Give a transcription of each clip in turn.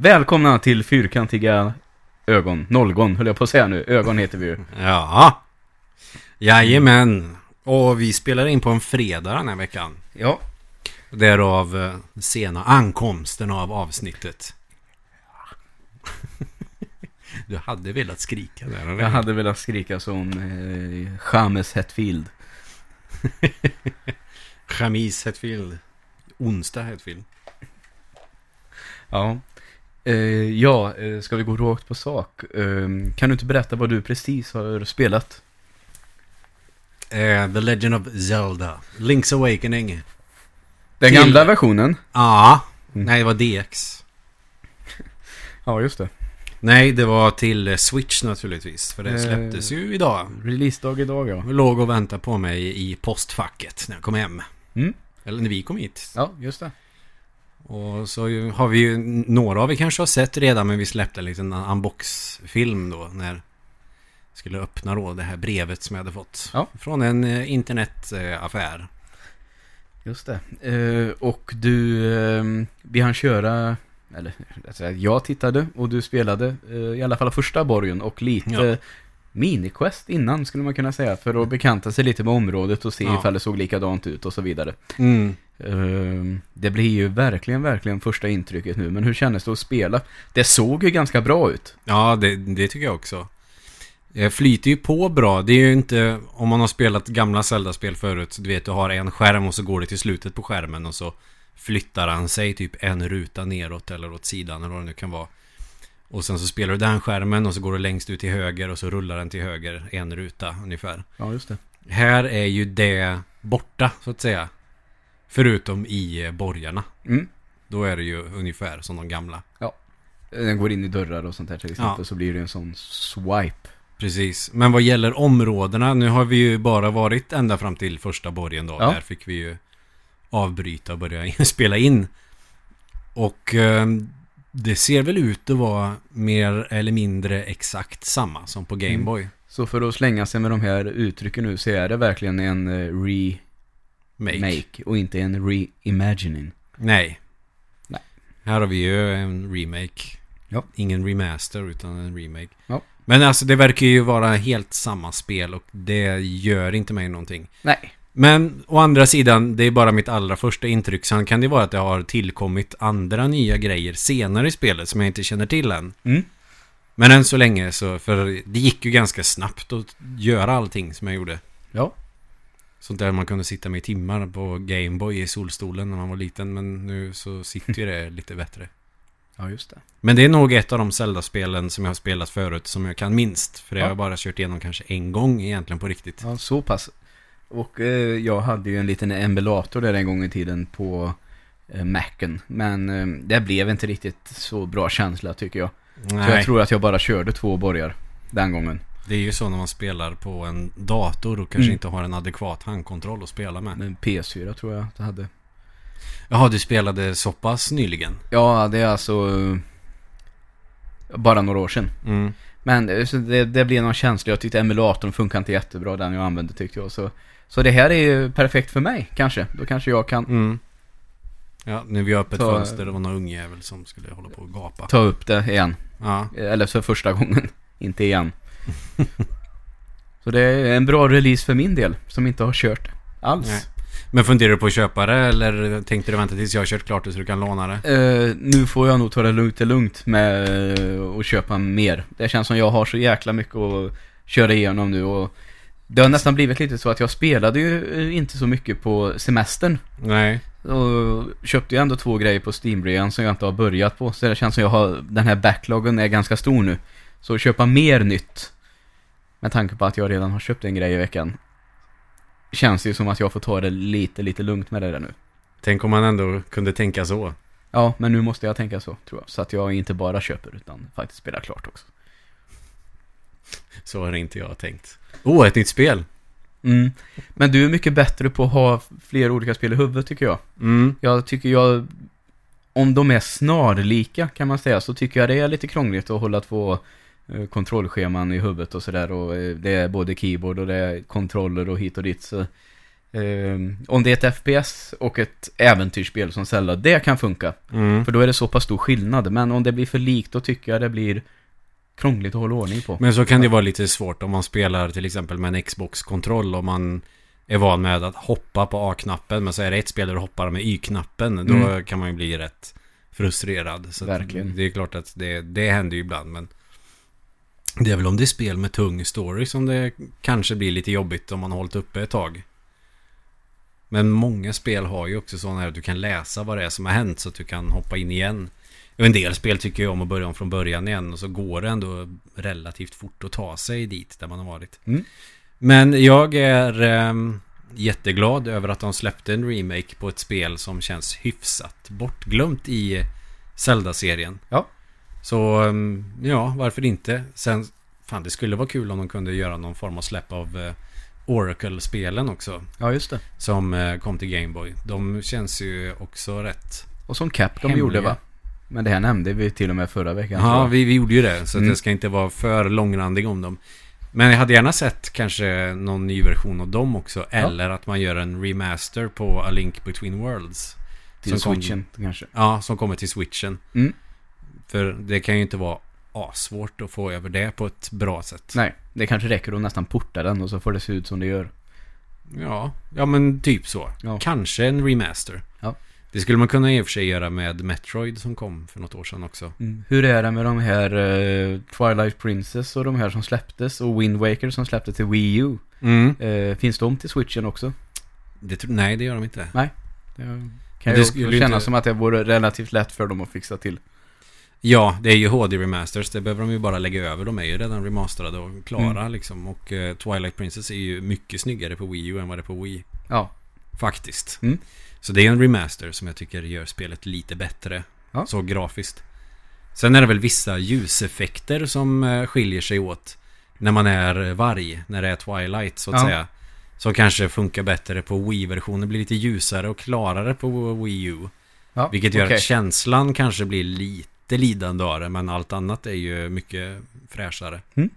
Välkomna till Fyrkantiga ögon. Nollgon höll jag på att säga nu. Ögon heter vi ju. Ja. Jajamän. Och vi spelar in på en fredag den här veckan. Ja. Därav eh, sena ankomsten av avsnittet. Du hade velat skrika där, eller? Jag hade velat skrika som eh, James Hetfield. Chamis Hetfield. Onsdag Hetfield. Ja. Eh, ja, eh, ska vi gå rakt på sak? Eh, kan du inte berätta vad du precis har spelat? Eh, The Legend of Zelda. Link's Awakening. Den Till- gamla versionen? Ja. Mm. Nej, det var DX. Ja, just det. Nej, det var till Switch naturligtvis. För det släpptes ju idag. Releasedag idag ja. Låg och väntade på mig i postfacket när jag kom hem. Mm. Eller när vi kom hit. Ja, just det. Och så har vi ju, några av er kanske har sett redan, men vi släppte en liten unbox-film då när jag skulle öppna då det här brevet som jag hade fått. Ja. Från en eh, internetaffär. Just det. Eh, och du, eh, vi hann köra, eller jag tittade och du spelade eh, i alla fall första borgen och lite Ja. Miniquest innan skulle man kunna säga. För att bekanta sig lite med området och se Ja. ifall det såg likadant ut och så vidare. Mm. Eh, det blir ju verkligen, verkligen första intrycket nu. Men hur kändes det att spela? Det såg ju ganska bra ut. Ja, det, det tycker jag också. Det flyter ju på bra. Det är ju inte, om man har spelat gamla Zelda-spel förut, du vet du har en skärm och så går det till slutet på skärmen och så flyttar han sig typ en ruta neråt eller åt sidan eller vad det nu kan vara. Och sen så spelar du den skärmen och så går du längst ut till höger och så rullar den till höger en ruta ungefär. Ja, just det. Här är ju det borta så att säga. Förutom i borgarna. Mm. Då är det ju ungefär som de gamla. Den går in i dörrar och sånt där till exempel. Ja. Så blir det en sån swipe. Precis. Men vad gäller områdena, nu har vi ju bara varit ända fram till första borgen då. Ja. Där fick vi ju avbryta och börja spela in. Och eh, det ser väl ut att vara mer eller mindre exakt samma som på Mm. Gameboy. Så för att slänga sig med de här uttrycken nu så är det verkligen en eh, re... Make. make och inte en reimagining. Nej. Nej. Här har vi ju en remake. Ja. Ingen remaster utan en remake. Ja. Men alltså det verkar ju vara helt samma spel och det gör inte mig någonting. Nej. Men å andra sidan, det är bara mitt allra första intryck. Sen kan det vara att det har tillkommit andra nya grejer senare i spelet som jag inte känner till än. Mm. Men än så länge så, för det gick ju ganska snabbt att göra allting som jag gjorde. Ja. Sånt där man kunde sitta med i timmar på Gameboy i solstolen när man var liten. Men nu så sitter ju det lite bättre. Ja, just det. Men det är nog ett av de Zelda-spelen som jag har spelat förut som jag kan minst. För det Ja. har jag bara kört igenom kanske en gång egentligen på riktigt. Ja, så pass. Och eh, jag hade ju en liten emulator där en gång i tiden på eh, Macen. Men eh, det blev inte riktigt så bra känsla tycker jag. Så Nej, jag tror att jag bara körde två borgar den gången. det är ju så när man spelar på en dator och kanske Mm. inte har en adekvat handkontroll att spela med. Men PS4 tror jag att jag hade. Jaha, du spelade så pass nyligen? Ja, det är alltså eh, bara några år sedan. Mm. Men eh, så det, det blev någon känsla. Jag tyckte emulatorn funkar inte jättebra, den jag använde tyckte jag. Så, så det här är ju perfekt för mig kanske. Då kanske jag kan Mm. Ja, nu är vi öppet Ta- fönster. Det var någon ungjävel som skulle hålla på och gapa. ta upp det igen. Ja, Eller för första gången. inte igen. så det är en bra release för min del. Som inte har kört alls. Nej. Men funderar du på att köpa det eller tänkte du vänta tills jag har kört klart det så du kan låna det? Eh, nu får jag nog ta det lugnt, lugnt med att köpa mer. Det känns som jag har så jäkla mycket att köra igenom nu och det har nästan blivit lite så att jag spelade ju eh, inte så mycket på semestern. Nej. Och köpte ju ändå två grejer på steam som jag inte har börjat på. Så det känns som jag har, den här backloggen är ganska stor nu. Så köpa mer nytt. Med tanke på att jag redan har köpt en grej i veckan. Känns ju som att jag får ta det lite, lite lugnt med det där nu. Tänk om man ändå kunde tänka så. Ja, men nu måste jag tänka så, tror jag. Så att jag inte bara köper, utan faktiskt spelar klart också. Så har inte jag tänkt. Åh, oh, ett nytt spel! Mm. Men du är mycket bättre på att ha fler olika spel i huvudet, tycker jag. Mm. Jag tycker jag... Om de är snarlika, kan man säga, så tycker jag det är lite krångligt att hålla två eh, kontrollscheman i huvudet och sådär. Och eh, det är både keyboard och det är kontroller och hit och dit. Så Eh, om det är ett FPS och ett äventyrsspel som Zelda, det kan funka. Mm. För då är det så pass stor skillnad. Men om det blir för likt, då tycker jag det blir krångligt att hålla ordning på. Men så kan det vara lite svårt om man spelar till exempel med en Xbox-kontroll och man är van med att hoppa på A-knappen men så är det ett spel där du hoppar med Y-knappen. Då Mm. kan man ju bli rätt frustrerad. Så Verkligen. Det är klart att det, det händer ju ibland men det är väl om det är spel med tung story som det kanske blir lite jobbigt om man har hållit uppe ett tag. Men många spel har ju också sådana här att du kan läsa vad det är som har hänt så att du kan hoppa in igen. Och en del spel tycker jag om att börja om från början igen och så går det ändå relativt fort att ta sig dit där man har varit. Mm. Men jag är ehm, jätteglad över att de släppte en remake på ett spel som känns hyfsat bortglömt i Zelda-serien. Ja. Så ehm, ja, varför inte? Sen, fan det skulle vara kul om de kunde göra någon form av släpp av eh, Oracle-spelen också. Ja, just det. Som eh, kom till Gameboy. De känns ju också rätt... Och som Capcom Hemliga. gjorde va? Men det här nämnde vi till och med förra veckan. Ja, vi, vi gjorde ju det. Så Mm. jag ska inte vara för långrandig om dem. Men jag hade gärna sett kanske någon ny version av dem också. Eller att man gör en remaster på A Link Between Worlds. Till som kom- switchen kanske. Ja, som kommer till switchen. Mm. För det kan ju inte vara asvårt att få över det på ett bra sätt. Nej, det kanske räcker att nästan porta den och så får det se ut som det gör. Ja, ja men typ så. Ja. Kanske en remaster. Det skulle man kunna i och för sig göra med Metroid som kom för något år sedan också. Mm. Hur är det med de här eh, Twilight Princess och de här som släpptes och Wind Waker som släpptes till Wii U? Mm. Eh, finns de till switchen också? Det, nej, det gör de inte. Det Men kan det ju kännas inte- som att det vore relativt lätt för dem att fixa till. Ja, det är ju HD remasters. Det behöver de ju bara lägga över. De är ju redan remasterade och klara Mm. liksom. Och eh, Twilight Princess är ju mycket snyggare på Wii U än vad det är på Wii. Ja. Faktiskt. Mm. Så det är en remaster som jag tycker gör spelet lite bättre. Ja. Så grafiskt. Sen är det väl vissa ljuseffekter som eh, skiljer sig åt. När man är varg. När det är Twilight så att Ja. säga. Som kanske funkar bättre på Wii-versionen. Blir lite ljusare och klarare på Wii U. ja. Vilket gör okej. att känslan kanske blir lite lidande av det, men allt annat är ju mycket fräschare. Mm.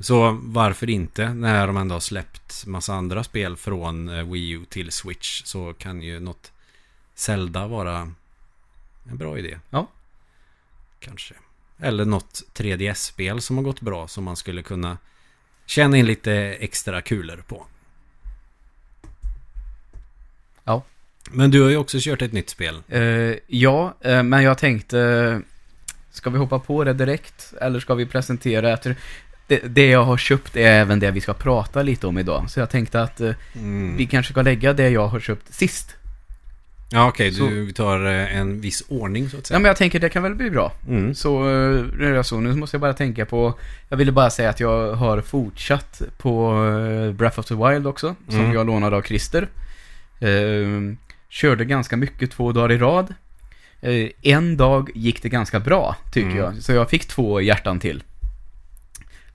Så varför inte? När de ändå har släppt massa andra spel från eh, Wii U till Switch så kan ju något Zelda vara en bra idé. Ja. Kanske. Eller något 3DS-spel som har gått bra som man skulle kunna tjäna in lite extra kulor på. Ja. Men du har ju också kört ett nytt spel. Eh, ja, eh, men jag tänkte... Ska vi hoppa på det direkt? Eller ska vi presentera? Tror- Det, det jag har köpt är även det vi ska prata lite om idag. Så jag tänkte att eh, Mm. vi kanske ska lägga det jag har köpt sist. Ja, okej. Så- Du tar eh, en viss ordning så att Ja, säga. men jag tänker det kan väl bli bra. Mm. Så eh, så, nu måste jag bara tänka på... Jag ville bara säga att jag har fortsatt på Breath of the Wild också. Som Mm. jag lånade av Christer. Eh, körde ganska mycket två dagar i rad. Eh, en dag gick det ganska bra, tycker Mm. jag. Så jag fick två hjärtan till.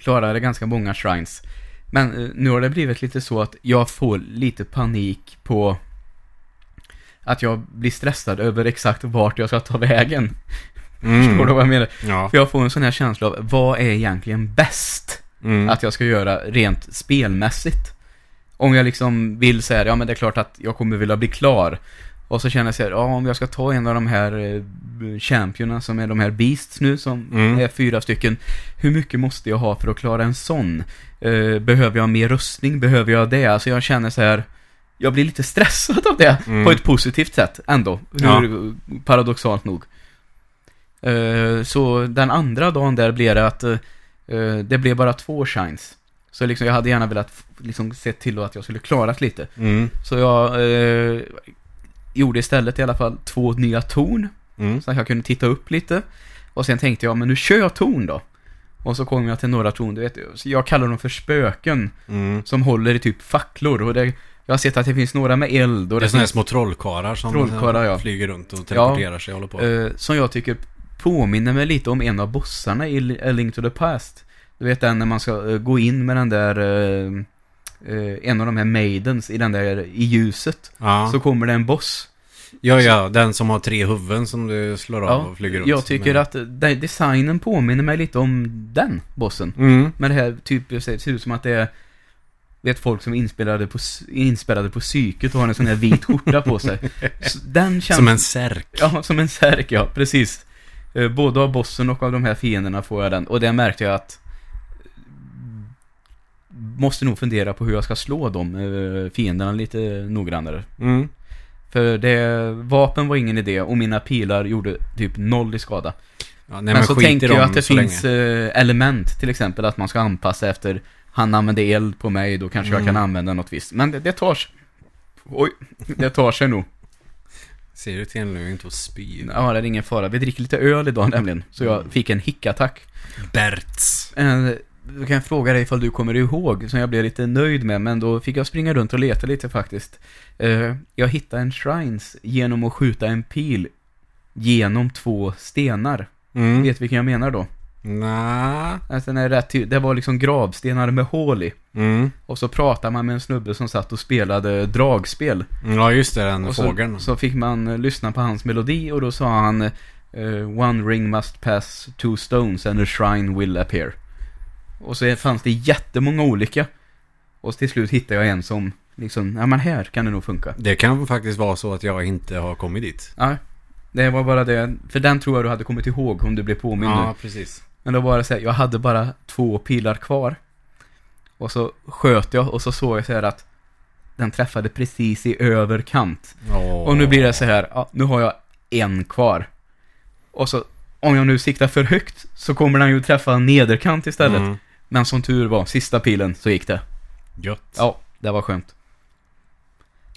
Klarade ganska många shrines. Men eh, nu har det blivit lite så att jag får lite panik på att jag blir stressad över exakt vart jag ska ta vägen. Förstår du vad jag menar? Ja. För jag får en sån här känsla av, vad är egentligen bäst Mm. att jag ska göra rent spelmässigt? Om jag liksom vill säga, ja men det är klart att jag kommer vilja bli klar. Och så känner jag så här, ja om jag ska ta en av de här eh, championerna som är de här beasts nu som Mm. är fyra stycken. Hur mycket måste jag ha för att klara en sån? Eh, behöver jag mer rustning? Behöver jag det? Alltså jag känner så här, jag blir lite stressad av det Mm. på ett positivt sätt ändå. Ja. Hur, paradoxalt nog. Eh, så den andra dagen där blev det att det blev bara två shines. Så liksom jag hade gärna velat liksom se till att jag skulle klarat lite. Mm. Så jag eh, gjorde istället i alla fall två nya torn. Mm. Så att jag kunde titta upp lite. Och sen tänkte jag, men nu kör jag torn då. Och så kom jag till några torn, du vet. Jag kallar dem för spöken. Mm. Som håller i typ facklor. Och det, jag har sett att det finns några med eld. Och Det är sådana här små trollkarlar som Trollkarlar, ja. flyger runt och teleporterar sig och håller på. eh, som jag tycker påminner mig lite om en av bossarna i A Link to the Past. Du vet den när man ska eh, gå in med den där... eh, eh, en av de här maidens i den där i ljuset. ja. Så kommer det en boss. ja, ja, den som har tre huvuden som du slår av Ja, och flyger runt. jag tycker med. att de- designen påminner mig lite om den bossen. Mm. Men det här typ, det ser ut som att det är vet folk som är inspelade på, inspelade på psyket och har en sån här vit skjorta på sig. Den känns... Som en särk. Ja, som en särk, ja, precis. Eh, Både av bossen och av de här fienderna får jag den. Och det märkte jag att... Måste nog fundera på hur jag ska slå de eh, fienderna lite noggrannare. Mm. För det, vapen var ingen idé och mina pilar gjorde typ noll i skada. Ja, nej, men, så tänker jag att det finns länge. eh, element, till exempel att man ska anpassa efter han använder eld på mig, då kanske jag Mm. kan använda något visst. Men det, det tar sig. Oj, det tar sig nog. Ser du till nu inte att spy? Ja, det är ingen fara. Vi dricker lite öl idag nämligen. Så jag fick en hickattack. Berts. Då kan jag fråga dig ifall du kommer ihåg, som jag blev lite nöjd med, men då fick jag springa runt och leta lite faktiskt. Eh, Jag hittade en shrines genom att skjuta en pil genom två stenar. Mm. Vet vilken jag menar då? Nja. Alltså, rätt ty- det var liksom gravstenar med hål i. Mm. Och så pratade man med en snubbe som satt och spelade dragspel. Ja, just det. Den Och fågeln. så, så fick man eh, lyssna på hans melodi och då sa han eh, One ring must pass two stones and a shrine will appear. Och så fanns det jättemånga olika. Och till slut hittade jag en som liksom, ja men här kan det nog funka. Det kan faktiskt vara så att jag inte har kommit dit. Ja, det var bara det. För den tror jag du hade kommit ihåg om du blev påmind nu. precis. Men då var det så här, jag hade bara två pilar kvar. Och så sköt jag och så såg jag så här att den träffade precis i överkant. Och nu blir det så här, ja, nu har jag en kvar. Och så, om jag nu siktar för högt så kommer den ju träffa nederkant istället. Mm. Men som tur var, sista pilen så gick det. Gött. Ja, det var skönt.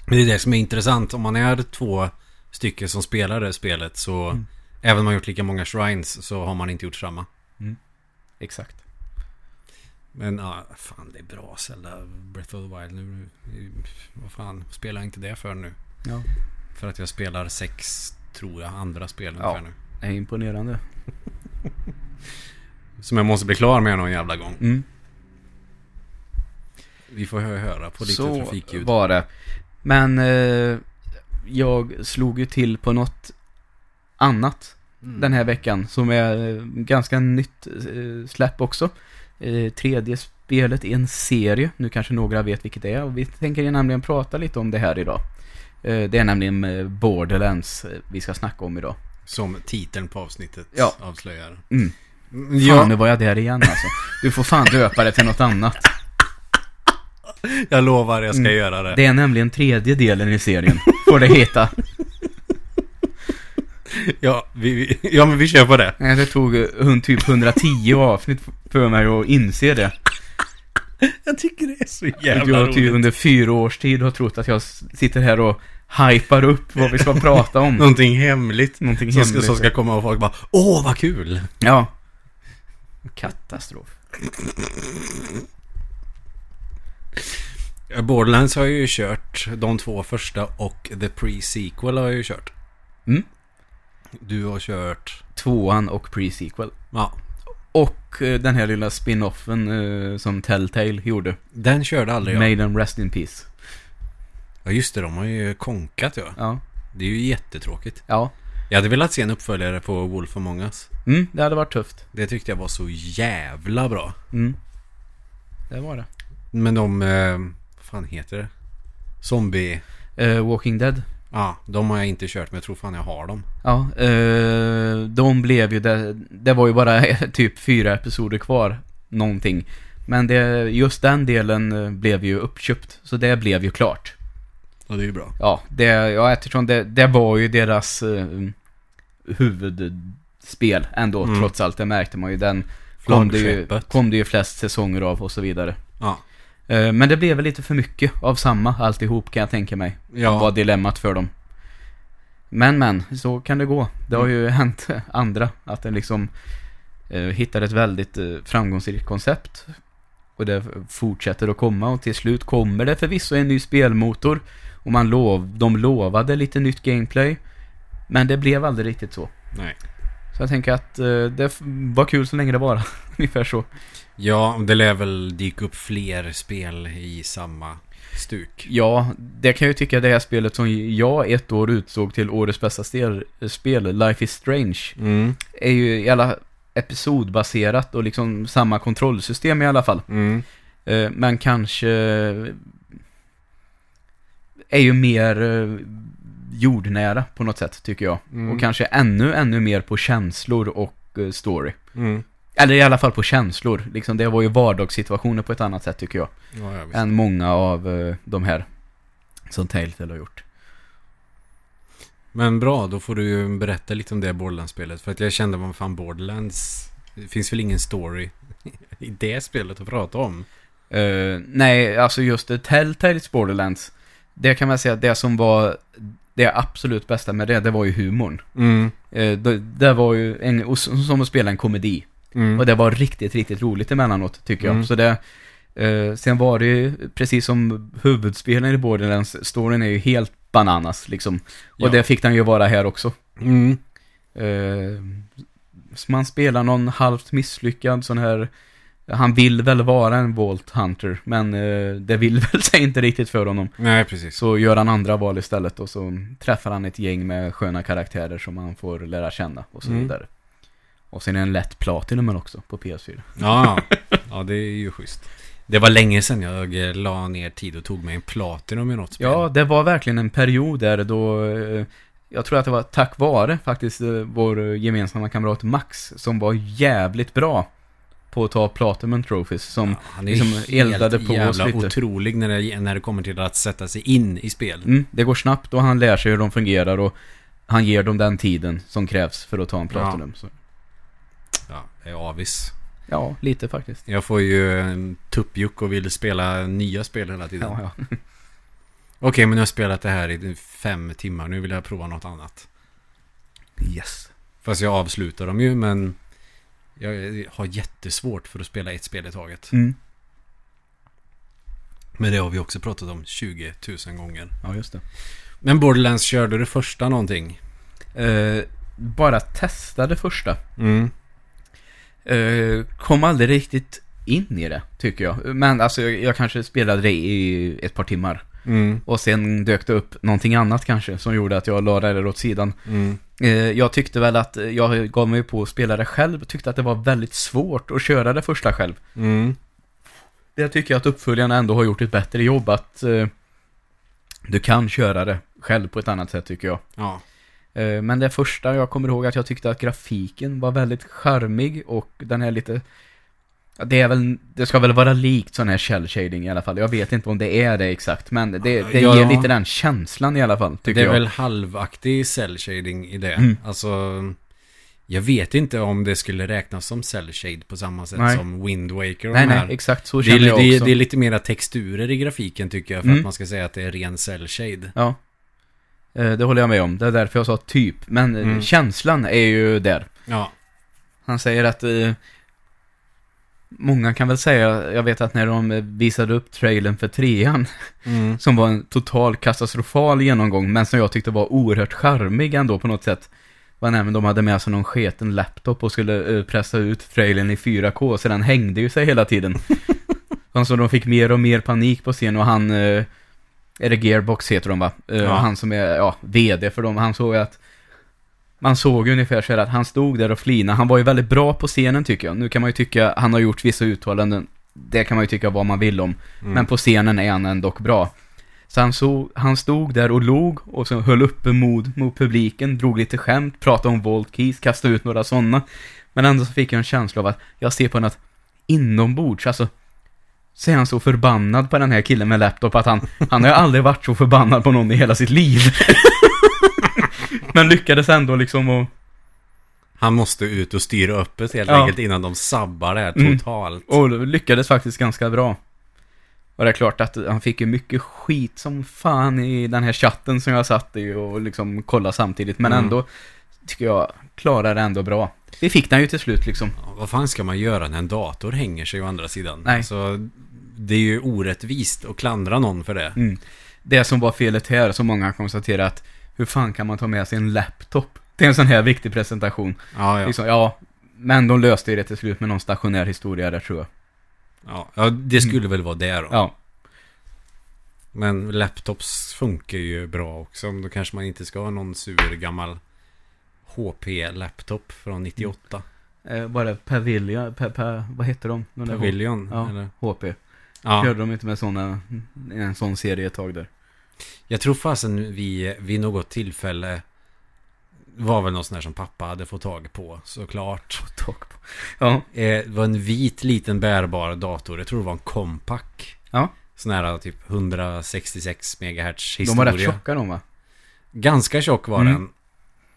Men det är det som är intressant. Om man är två stycken som spelar det spelet så Mm. även om man gjort lika många shrines så har man inte gjort samma. Exakt. Men ja, fan det är bra Zelda Breath of the Wild nu. Vad fan, spelar jag inte det för nu? Ja. För att jag spelar sex, tror jag, andra spel Ja. nu. Det är imponerande. Som jag måste bli klar med någon jävla gång. Mm. Vi får hö- höra på lite så trafikljud. var det. Men eh, jag slog ju till på något annat Mm. den här veckan som är eh, ganska nytt eh, släpp också. Eh, tredje spelet i en serie. Nu kanske några vet vilket det är och vi tänker ju nämligen prata lite om det här idag. Eh, det är nämligen eh, Borderlands eh, vi ska snacka om idag. Som titeln på avsnittet Ja. avslöjar. Mm. Mm, Fan, nu var jag där igen alltså. Du får fan döpa det till något annat. jag lovar jag ska Mm. göra det. Det är nämligen tredje delen i serien, får det heta. Ja, vi, vi, ja, men vi kör på det. Nej, Det tog eh, typ 110 avsnitt för mig att inse det. Jag tycker det är så Jag har typ under fyra års tid har trott att jag sitter här och hypar upp vad vi ska prata om. Någonting hemligt. Någonting Som ska, hemligt. som ska komma och folk bara Åh, vad kul! Ja. Katastrof. Borderlands har jag ju kört de två första och The Pre-Sequel har jag ju kört. Mm. Du har kört... Tvåan och pre-sequel. Ja, Och eh, den här lilla spin-offen eh, som Telltale gjorde. den körde aldrig jag. May them rest in peace. Ja, just det. De har ju konkat ja. Ja. Det är ju jättetråkigt. Ja. Jag hade velat se en uppföljare på Wolf Among Us. Mm, det hade varit tufft. Det tyckte jag var så jävla bra. Mm. Det var det. Men de... Eh, vad fan heter det? Zombie... Eh, Walking Dead. Ja, de har jag inte kört men jag tror fan jag har dem. Ja, eh, de blev ju det, det var ju bara typ fyra episoder kvar, någonting. Men det, just den delen eh, blev ju uppköpt, så det blev ju klart. Ja, det är ju bra. Ja, det, ja eftersom det, det var ju deras eh, huvudspel ändå, Mm. trots allt. Det märkte man ju. Den kom det ju, kom det ju flest säsonger av och så vidare. Ja. Eh, men det blev väl lite för mycket av samma alltihop kan jag tänka mig. Ja. var dilemmat för dem. Men men, så kan det gå. Det har ju hänt andra, att den liksom eh, hittar ett väldigt eh, framgångsrikt koncept. Och det fortsätter att komma och till slut kommer det förvisso en ny spelmotor. Och man lov, de lovade lite nytt gameplay. Men det blev aldrig riktigt så. Nej. Så jag tänker att eh, det var kul så länge det var. Ungefär så. Ja, det lär väl dyka upp fler spel i samma stuk. Ja, det kan jag ju tycka det här spelet som jag ett år utsåg till årets bästa spel, Life is Strange. Mm. är ju i alla episodbaserat och liksom samma kontrollsystem i alla fall. Mm. Eh, men kanske är ju mer eh, jordnära på något sätt tycker jag. Mm. Och kanske ännu, ännu mer på känslor och eh, story. Mm. Eller i alla fall på känslor. Liksom, det var ju vardagssituationer på ett annat sätt tycker jag. Ja. Än många av eh, de här som Telltale har gjort. Men bra, då får du ju berätta lite om det Borderlands-spelet. För att jag kände, vad fan Borderlands... Det finns väl ingen story i det spelet att prata om? Eh, nej, alltså just Telltales Borderlands. Det kan man säga att det som var det absolut bästa med det, det var ju humorn. Mm. Eh, det, det var ju en, som att spela en komedi. Mm. Och det var riktigt, riktigt roligt emellanåt, tycker jag. Mm. Så det, eh, sen var det ju, precis som huvudspelen i Borderlands, storyn är ju helt bananas, liksom. Och Ja. det fick den ju vara här också. Mm. Eh, man spelar någon halvt misslyckad sån här han vill väl vara en Vault Hunter, men eh, det vill väl sig inte riktigt för honom. Nej, precis. Så gör han andra val istället och så träffar han ett gäng med sköna karaktärer som han får lära känna och så Mm. vidare. Och sen är det en lätt Platinum också på PS4. Ja, ja, det är ju schysst. Det var länge sedan jag eh, la ner tid och tog mig en Platinum i något spel. Ja, det var verkligen en period där då eh, jag tror att det var tack vare faktiskt eh, vår gemensamma kamrat Max som var jävligt bra på att ta Platinum Trophies som Han är liksom eldade på oss jävla lite. otrolig när det, när det kommer till att sätta sig in i spel. Mm, det går snabbt och han lär sig hur de fungerar och han ger dem den tiden som krävs för att ta en Platinum. Så, Ja, jag är avis. ja, lite faktiskt. Jag får ju tuppjuck och vill spela nya spel hela tiden. Ja, ja. Okej, men jag har spelat det här i fem timmar. Nu vill jag prova något annat. Yes. Fast jag avslutar dem ju, men jag har jättesvårt för att spela ett spel i taget. Mm. Men det har vi också pratat om 20 000 gånger. Ja, just det. Men Borderlands körde du första någonting? Eh, bara testa det första. Mm. Eh, kom aldrig riktigt in i det, tycker jag. Men alltså, jag, jag kanske spelade det i ett par timmar. Mm. Och sen dök det upp någonting annat kanske, som gjorde att jag la det där åt sidan. Mm. Eh, jag tyckte väl att jag gav mig på att spela det själv. Tyckte att det var väldigt svårt att köra det första själv. Mm. Det tycker jag att uppföljarna ändå har gjort ett bättre jobb att eh, du kan köra det själv på ett annat sätt tycker jag. Ja. Eh, men det första jag kommer ihåg att jag tyckte att grafiken var väldigt charmig och den här lite ja, det är väl, det ska väl vara likt sån här shell shading i alla fall. Jag vet inte om det är det exakt, men det, det Ja. ger lite den känslan i alla fall, tycker Det är jag. väl halvaktig cell shading i det. Mm. Alltså, jag vet inte om det skulle räknas som cell shade på samma sätt Nej. som Wind Waker och Nej, nej, exakt så Det känner jag det, också. det är lite mera texturer i grafiken tycker jag för Mm. att man ska säga att det är ren cell shade. Ja. Eh, Det håller jag med om. Det är därför jag sa typ. Men Mm. känslan är ju där. Ja. Han säger att eh, Många kan väl säga, jag vet att när de eh, visade upp trailern för trean Mm. Som var en total katastrofal genomgång Men som jag tyckte var oerhört charmig ändå på något sätt var nämligen de hade med sig någon sketen laptop och skulle eh, pressa ut trailern i 4K Så den hängde ju sig hela tiden Så de fick mer och mer panik på scen och han eh, Är det Gearbox heter de va? Eh, Ja. Han som är, ja, VD för dem Han såg att Man såg ungefär så här att han stod där och flinade. Han var ju väldigt bra på scenen tycker jag. Nu kan man ju tycka, han har gjort vissa uttalanden. Det kan man ju tycka vad man vill om. Mm. Men på scenen är han ändå bra. Så han, så, han stod där och log och så höll uppe mod mot publiken Drog lite skämt, pratade om Volt Keys, kastade ut några sådana. Men ändå så fick jag en känsla av att Jag ser på något inombords, alltså så är han så förbannad på den här killen med laptop att han, han har aldrig varit så förbannad på någon i hela sitt liv. Men lyckades ändå liksom och, Han måste ut och styra upp det helt Ja. enkelt innan de sabbar det här Mm. totalt. och lyckades faktiskt ganska bra. Och det är klart att han fick ju mycket skit som fan i den här chatten som jag satt i och liksom kollade samtidigt. Men Mm. ändå tycker jag klarar det ändå bra. Vi fick den ju till slut liksom. Ja, vad fan ska man göra när en dator hänger sig å andra sidan? Nej. Alltså, det är ju orättvist att klandra någon för det. Mm. Det som var felet här, som många konstaterar att hur fan kan man ta med sig en laptop till en sån här viktig presentation? Ja, ja. Liksom, ja, men de löste ju det till slut med någon stationär historia där tror jag. ja. ja det skulle väl vara det då. Mm. Ja, Men laptops funkar ju bra också. Då kanske man inte ska ha någon sur gammal HP-laptop från 98. eh, var det Pavilion, pa, pa, vad heter de? De Pavilion, Ja. eller? HP. Ja. Körde de inte med såna, en sån serie ett tag där? Jag tror fasen vi vid något tillfälle var väl något sånt där som pappa hade fått tag på såklart. Tag på. Ja. Eh, Det var en vit liten bärbar dator. Jag tror det var en Compaq. Ja. Sån här typ 166 MHz historia. De var rätt tjocka de va? Ganska tjock var Mm. den.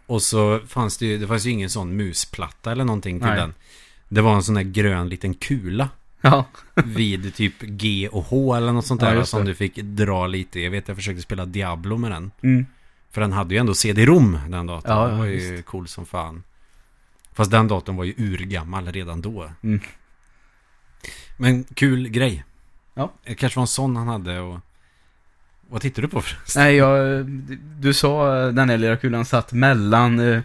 Och så fanns det ju, det fanns ju ingen sån musplatta eller någonting till Nej. den. Det var en sån där grön liten kula Ja. vid typ G och H eller något sånt Ja, där just som du fick dra lite. Jag vet jag försökte spela Diablo med den. Mm. För den hade ju ändå CD-ROM den datorn. Ja, det var ja, ju cool som fan. Fast den datorn var ju urgammal redan då. Mm. Men kul grej. Ja. Det kanske var en sån han hade och... Vad tittar du på förresten? Nej, jag, du sa den här lilla kulan satt mellan eh,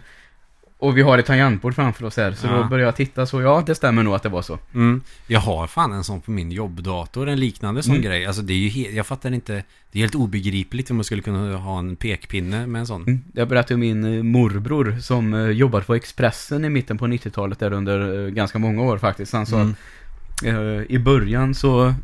och vi har ett tangentbord framför oss här. Så Ja. då började jag titta så ja, det stämmer nog att det var så. Mm. Jag har fan en sån på min jobbdator, en liknande sån Mm. grej. Alltså det är ju helt, jag fattar inte. Det är helt obegripligt om man skulle kunna ha en pekpinne med en sån. Mm. Jag berättade om min eh, morbror som eh, jobbade på Expressen i mitten på 90-talet där under eh, ganska många år faktiskt. Han sa Mm. att eh, i början så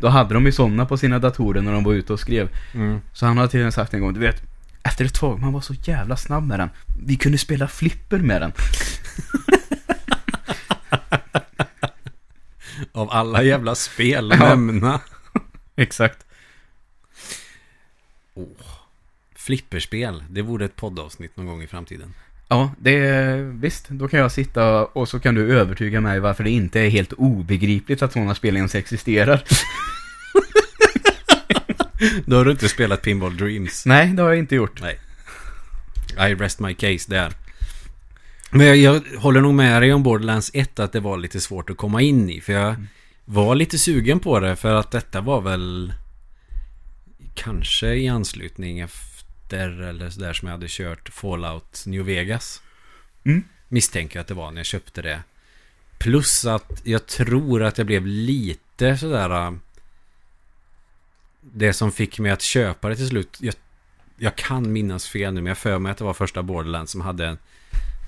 då hade de ju sådana på sina datorer när de var ute och skrev. Mm. Så han har till och med sagt en gång, du vet, efter ett tag, man var så jävla snabb med den. Vi kunde spela flipper med den. Av alla jävla spel Ja. nämna. Exakt. Flipperspel, det vore ett poddavsnitt någon gång i framtiden. Ja, det är, visst, då kan jag sitta och så kan du övertyga mig varför det inte är helt obegripligt att sådana spel ens existerar. Då har du inte spelat Pinball Dreams. Nej, det har jag inte gjort. Nej. I rest my case där. Men jag, jag håller nog med dig om Borderlands 1 att det var lite svårt att komma in i. För jag var lite sugen på det för att detta var väl kanske i anslutning efter eller sådär som jag hade kört Fallout New Vegas. Mm. Misstänker att det var när jag köpte det. Plus att jag tror att jag blev lite sådär... Det som fick mig att köpa det till slut. Jag, jag kan minnas fel nu, men jag för mig att det var första Borderlands som hade en...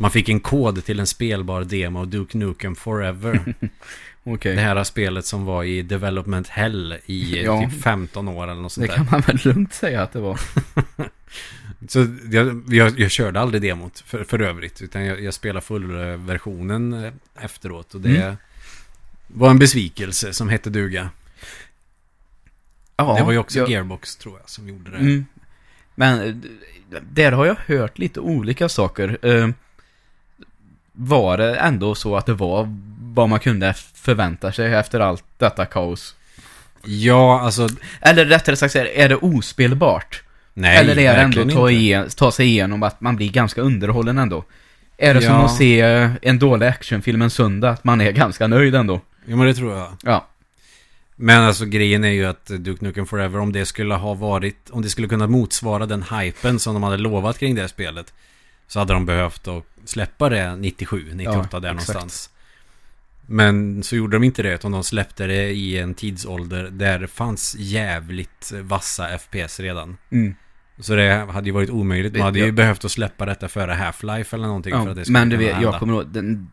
Man fick en kod till en spelbar demo Duke Nukem Forever. Okej. Det här spelet som var i Development Hell i Ja. typ 15 år eller något sånt Det där. kan man väl lugnt säga att det var. Så jag, jag, jag körde aldrig demot för, för övrigt. Utan jag, jag spelade fullversionen eh, efteråt. Och det Mm. var en besvikelse som hette duga. Ja, det var ju också jag- Gearbox tror jag som gjorde det. Mm. Men eh, där har jag hört lite olika saker. Eh, Var det ändå så att det var vad man kunde förvänta sig efter allt detta kaos? Ja, alltså... Eller rättare sagt, är- det ospelbart? Nej, Eller är det ändå ta, igen, ta sig igenom att man blir ganska underhållen ändå? Är det som Ja. att se en dålig actionfilm en söndag, att man är ganska nöjd ändå? Ja, men det tror jag. Ja. Men alltså grejen är ju att Duke Nukem Forever, om det skulle ha varit... Om det skulle kunna motsvara den hypen som de hade lovat kring det spelet. Så hade de behövt att släppa det 97, 98 Ja, där exakt. någonstans. Men så gjorde de inte det, utan de släppte det i en tidsålder där det fanns jävligt vassa FPS redan. Mm. Så det hade ju varit omöjligt. Man hade ju ja. behövt att släppa detta före Half-Life eller någonting för ja. att det skulle Men du vet, hända. jag kommer ihåg, den,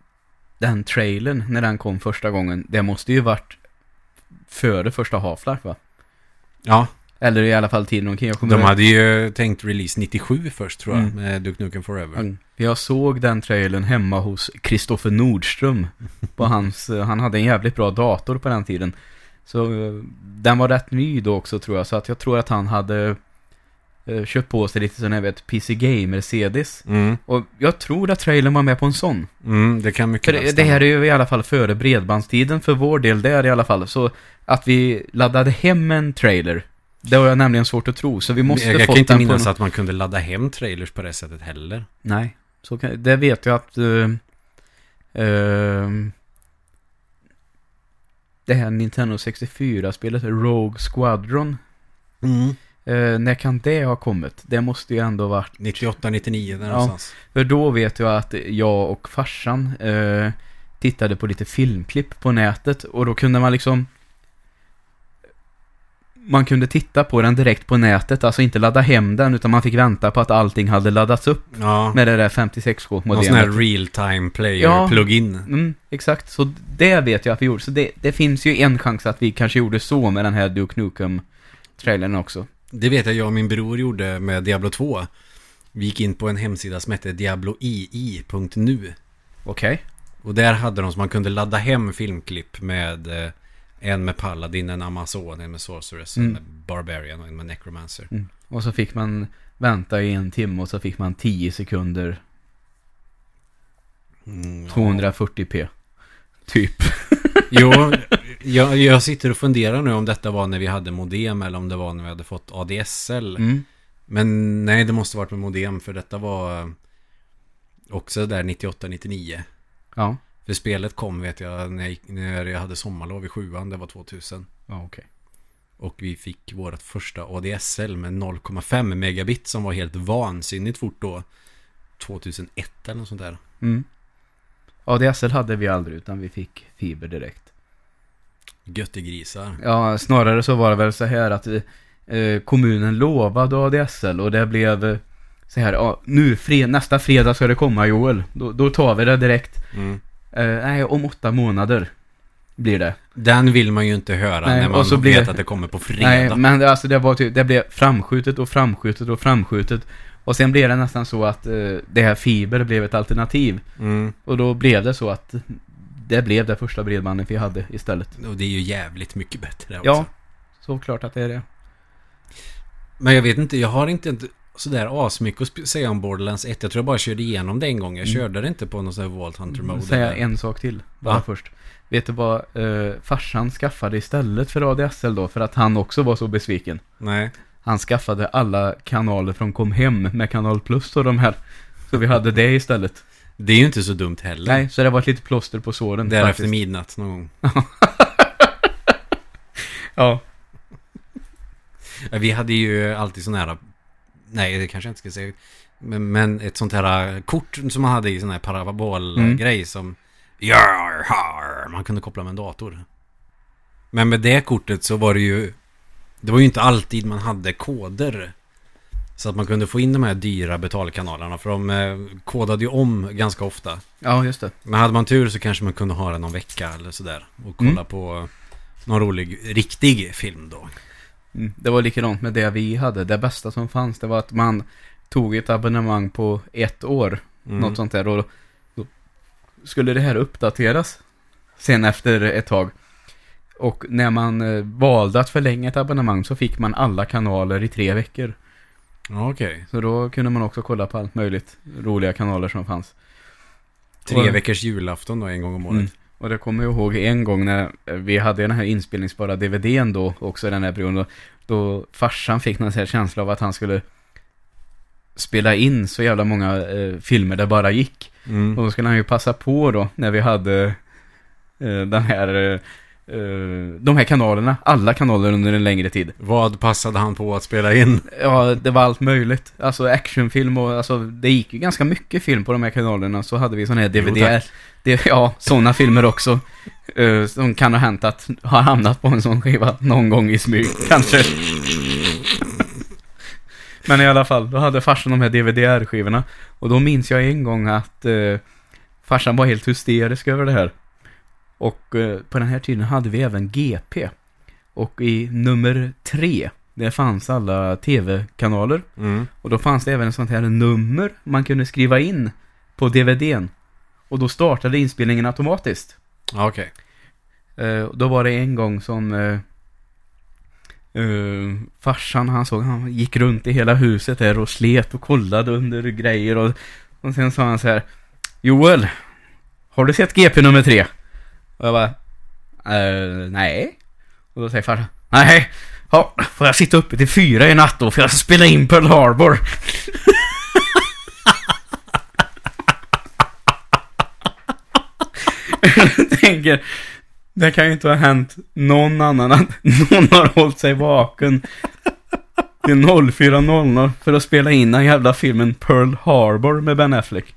den trailern, när den kom första gången, det måste ju varit före första Half-Life va? Ja, Eller i alla fall tiden omkring. Jag kommer de hade ju tänkt release 97 först tror jag, Mm. med Duke Nukem Forever. Mm. Jag såg den trailern hemma hos Kristoffer Nordström. På hans, han hade en jävligt bra dator på den tiden. Så eh, den var rätt ny då också tror jag. Så att jag tror att han hade köpt på sig lite sån här vet, PC Gamer-CDs. Mm, Och jag tror att trailern var med på en sån. mm, det kan mycket För det, här är ju i alla fall före bredbandstiden för vår del där i alla fall. Så att vi laddade hem en trailer. Det har jag nämligen svårt att tro. Så vi måste jag, jag kan inte minnas att man kunde ladda hem trailers på det sättet heller. Nej, så kan, det vet jag att... Uh, det här Nintendo 64-spelet, Rogue Squadron. Eh, när kan det ha kommit? Det måste ju ändå varit... 98, 99 där Ja. någonstans. För då vet jag att jag och farsan eh, tittade på lite filmklipp på nätet och då kunde man liksom man kunde titta på den direkt på nätet, alltså inte ladda hem den, utan man fick vänta på att allting hade laddats upp Ja. med det där 56K Någon sån här real time player Ja. Mm, exakt, så det vet jag att vi gjorde. Så det, det finns ju en chans att vi kanske gjorde så med den här Duke Nukem-trailern också. Det vet jag jag och min bror gjorde med Diablo 2. Vi gick in på en hemsida som hette diabloii.nu. Okej. Och där hade de så man kunde ladda hem filmklipp med eh, en med Paladin, en Amazon, en med Sorceress, en Mm. med Barbarian och en med Necromancer. Mm. Och så fick man vänta i en timme och så fick man 10 sekunder Mm, ja. 240p. Typ. Jo, jag, jag sitter och funderar nu om detta var när vi hade modem eller om det var när vi hade fått ADSL. Mm. Men nej, det måste varit med modem för detta var eh, också där 98-99. Ja. För spelet kom vet jag när jag, gick- när jag hade sommarlov i sjuan, det var 2000. Ja, okej. Och vi fick vårt första ADSL med 0,5 megabit som var helt vansinnigt fort då. 2001 eller något sånt där. Mm. ADSL hade vi aldrig, utan vi fick fiber direkt. Göttegrisar. Ja, snarare så var det väl så här att eh, kommunen lovade ADSL och det blev eh, så här, ja, nu fred, nästa fredag ska det komma Joel. Då, då tar vi det direkt. Mm. Eh, nej, om åtta månader blir det. Den vill man ju inte höra Nej, när man och så vet blir- att det kommer på fredag. Nej, men det- alltså det var typ, det blev framskjutet och framskjutet och framskjutet. Och sen blev det nästan så att eh, det här fiber blev ett alternativ. Mm. Och då blev det så att det blev det första bredbandet vi hade istället. Och det är ju jävligt mycket bättre också. Ja, såklart att det är det. Men jag vet inte, jag har inte sådär asmycket att säga om Borderlands 1. Jag tror jag bara körde igenom det en gång. Jag Mm. körde det inte på någon sån här Vault Hunter mode. Säga en sak till, bara Va? först. Vet du vad eh, farsan skaffade istället för ADSL då? För att han också var så besviken. Nej. Han skaffade alla kanaler från Kom Hem med Kanal Plus och de här. Så vi hade det istället. Det är ju inte så dumt heller. Nej, så det var ett litet plåster på såren. Där efter faktiskt. midnatt någon gång. Ja. Vi hade ju alltid sån här... Nej, det kanske jag inte ska säga. Men, men ett sånt här kort som man hade i sån här parabolgrej som... Jar, har, man kunde koppla med en dator. Men med det kortet så var det ju... Det var ju inte alltid man hade koder. Så att man kunde få in de här dyra betalkanalerna. För de eh, kodade ju om ganska ofta. Ja, just det. Men hade man tur så kanske man kunde ha den någon vecka eller sådär. Och kolla Mm. på någon rolig, riktig film då. Mm. Det var likadant med det vi hade. Det bästa som fanns, det var att man tog ett abonnemang på ett år. Mm. Något sånt där. Och då skulle det här uppdateras sen efter ett tag. Och när man eh, valde att förlänga ett abonnemang så fick man alla kanaler i tre veckor. Okej. Så då kunde man också kolla på allt möjligt roliga kanaler som fanns. Tre Och- veckors julafton då en gång om året. Mm. Och det kommer jag ihåg en gång när eh, vi hade den här inspelningsbara DVDn då, också den här perioden. Då, då farsan fick någon här känsla av att han skulle spela in så jävla många eh, filmer det bara gick. Mm. Och då skulle han ju passa på då, när vi hade eh, den här, eh, de här kanalerna, alla kanaler under en längre tid. Vad passade han på att spela in? Ja, det var allt möjligt. Alltså actionfilm och alltså, det gick ju ganska mycket film på de här kanalerna. Så hade vi sån här DVD. ja, sådana filmer också. Uh, som kan ha hänt att ha hamnat på en sån skiva någon gång i smyg, kanske. Men i alla fall, då hade farsan de här DVD-skivorna. Och då minns jag en gång att uh, farsan var helt hysterisk över det här. Och eh, på den här tiden hade vi även GP. Och i nummer tre, där fanns alla tv-kanaler. Mm. Och då fanns det även ett sånt här nummer man kunde skriva in på DVDn. Och då startade inspelningen automatiskt. Okej. Eh, då var det en gång som eh, farsan, han såg, han gick runt i hela huset där och slet och kollade under grejer och, och sen sa han så här Joel, har du sett GP nummer tre? Och jag bara, eh, nej. Och då säger farsan, nej, ja, får jag sitta uppe till fyra i natt då för jag ska spela in Pearl Harbor? Jag tänker, det kan ju inte ha hänt någon annan att någon har hållit sig vaken till 04.00 för att spela in den jävla filmen Pearl Harbor med Ben Affleck.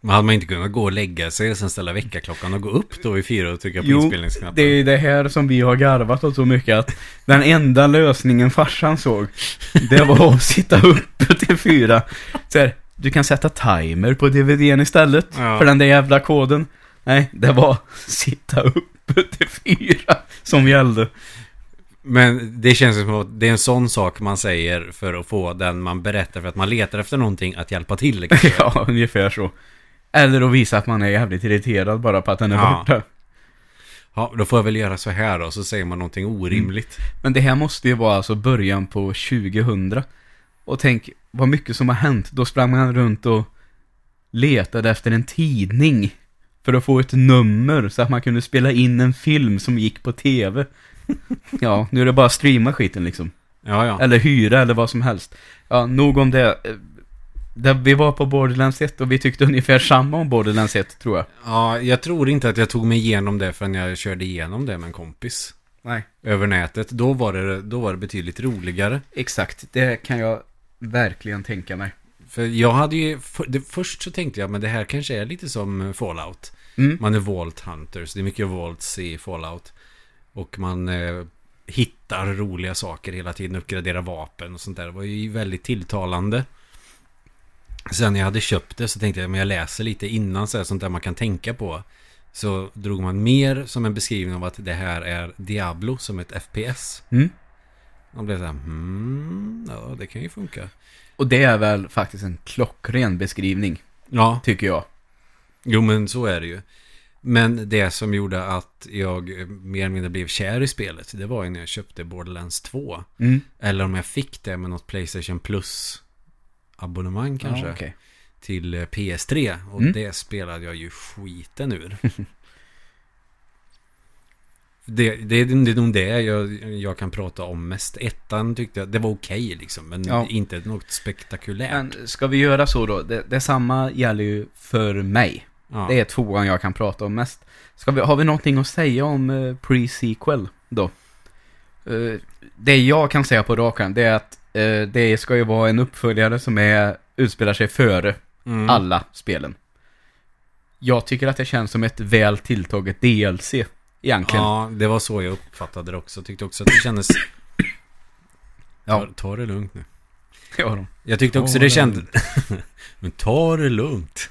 Men hade man inte kunnat gå och lägga sig och sen ställa väckarklockan och gå upp då i fyra och trycka på Jo, inspelningsknappen? Det är det här som vi har garvat åt så mycket att den enda lösningen farsan såg, det var att sitta uppe till fyra. Så här, du kan sätta timer på DVDn istället Ja. för den där jävla koden. Nej, det var sitta uppe till fyra som gällde. Men det känns som att det är en sån sak man säger för att få den man berättar för att man letar efter någonting att hjälpa till. kanske. Ja, ungefär så. Eller att visa att man är jävligt irriterad bara på att den är Ja. borta. Ja, då får jag väl göra så här då, så säger man någonting orimligt. Men det här måste ju vara alltså början på 2000. Och tänk vad mycket som har hänt. Då sprang man runt och letade efter en tidning. För att få ett nummer så att man kunde spela in en film som gick på tv. Ja, nu är det bara streama skiten liksom. Ja, ja. Eller hyra eller vad som helst. Ja, nog om det. Där vi var på Borderlands 1 och vi tyckte ungefär samma om Borderlands 1 tror jag. Ja, jag tror inte att jag tog mig igenom det förrän jag körde igenom det med en kompis. Nej. Över nätet. Då var det, då var det betydligt roligare. Exakt, det kan jag verkligen tänka mig. För jag hade ju, för, det, först så tänkte jag, men det här kanske är lite som Fallout. Mm. Man är Vault Hunters, det är mycket Vaults i Fallout. Och man eh, hittar roliga saker hela tiden, uppgraderar vapen och sånt där. Det var ju väldigt tilltalande. Sen när jag hade köpt det så tänkte jag, men jag läser lite innan så här, sånt där man kan tänka på. Så drog man mer som en beskrivning av att det här är Diablo som ett FPS. Mm. Man blev så här, hmm, ja det kan ju funka. Och det är väl faktiskt en klockren beskrivning, Ja, tycker jag. Jo, men så är det ju. Men det som gjorde att jag mer eller mindre blev kär i spelet, det var ju när jag köpte Borderlands 2. Mm. Eller om jag fick det med något Playstation Plus abonnemang kanske. Ja, okej. Till eh, PS3. Och Mm. det spelade jag ju skiten ur. det, det, det är nog det jag, jag kan prata om mest. Ettan tyckte jag, det var okej liksom. Men Ja. inte något spektakulärt. Men ska vi göra så då? Det, detsamma gäller ju för mig. ja. Det är tvåan jag kan prata om mest. Ska vi, har vi någonting att säga om eh, pre-sequel då? Eh, det jag kan säga på rakan det är att eh, det ska ju vara en uppföljare som är, utspelar sig före Mm. alla spelen. Jag tycker att det känns som ett väl tilltaget DLC, egentligen. Ja, det var så jag uppfattade det också. Tyckte också att det kändes... Ja. Ta, ta det lugnt nu. Ja, då. Jag tyckte också Ta det kändes... Men ta det lugnt.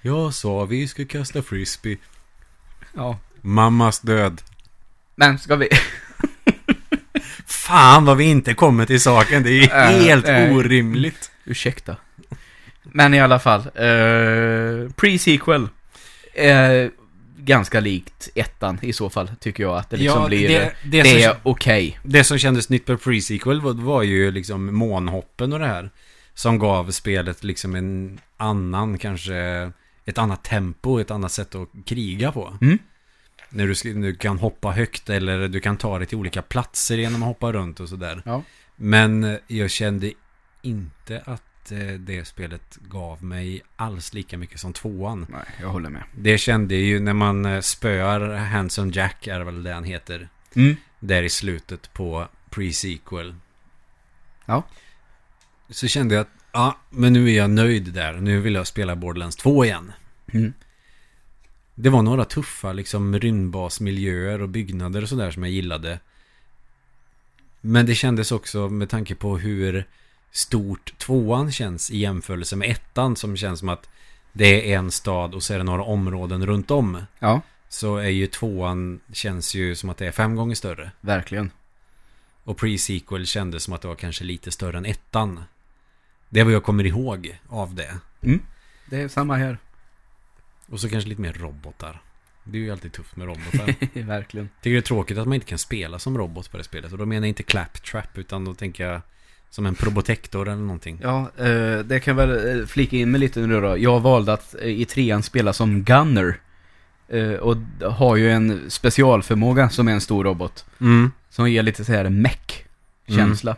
Jag sa vi ska kasta frisbee. ja. Mammas död. Men ska vi... Fan vad vi inte kommer till saken. Det är Äh, helt nej. orimligt. Ursäkta. Men i alla fall. Eh, Pre-sequel. Eh, ganska likt ettan i så fall, tycker jag att det liksom blir... Det, det, som, är okej. det som kändes nytt på pre-sequel var, var ju liksom månhoppen och det här. Som gav spelet liksom en annan, kanske ett annat tempo, ett annat sätt att kriga på. Mm. När du, du kan hoppa högt eller du kan ta dig till olika platser genom att hoppa runt och sådär. Ja. Men eh, jag kände inte att eh, det spelet gav mig alls lika mycket som tvåan. Nej, jag håller med. Det kände ju när man eh, spöar Hanson Jack, är väl det han heter. Mm. Där i slutet på pre-sequel. Ja. Så kände jag att, ja, men nu är jag nöjd där. Nu vill jag spela Borderlands 2 igen. Mm. Det var några tuffa liksom rymdbasmiljöer och byggnader och sådär som jag gillade. Men det kändes också med tanke på hur stort tvåan känns i jämförelse med ettan som känns som att det är en stad och så är det några områden runt om. Ja, Så är ju tvåan känns ju som att det är fem gånger större. verkligen. Och pre-sequel kändes som att det var kanske lite större än ettan. Det är vad jag kommer ihåg av det. Mm. Det är samma här. Och så kanske lite mer robotar. Det är ju alltid tufft med robotar. verkligen. Tycker det är tråkigt att man inte kan spela som robot på det spelet. Och då menar jag inte claptrap utan då tänker jag som en probotector eller någonting. Ja, eh, det kan jag väl eh, flika in med lite nu då. Jag valde att eh, i trean spela som Gunner. Och har ju en specialförmåga som är en stor robot. Mm. Som ger lite så här mech-känsla.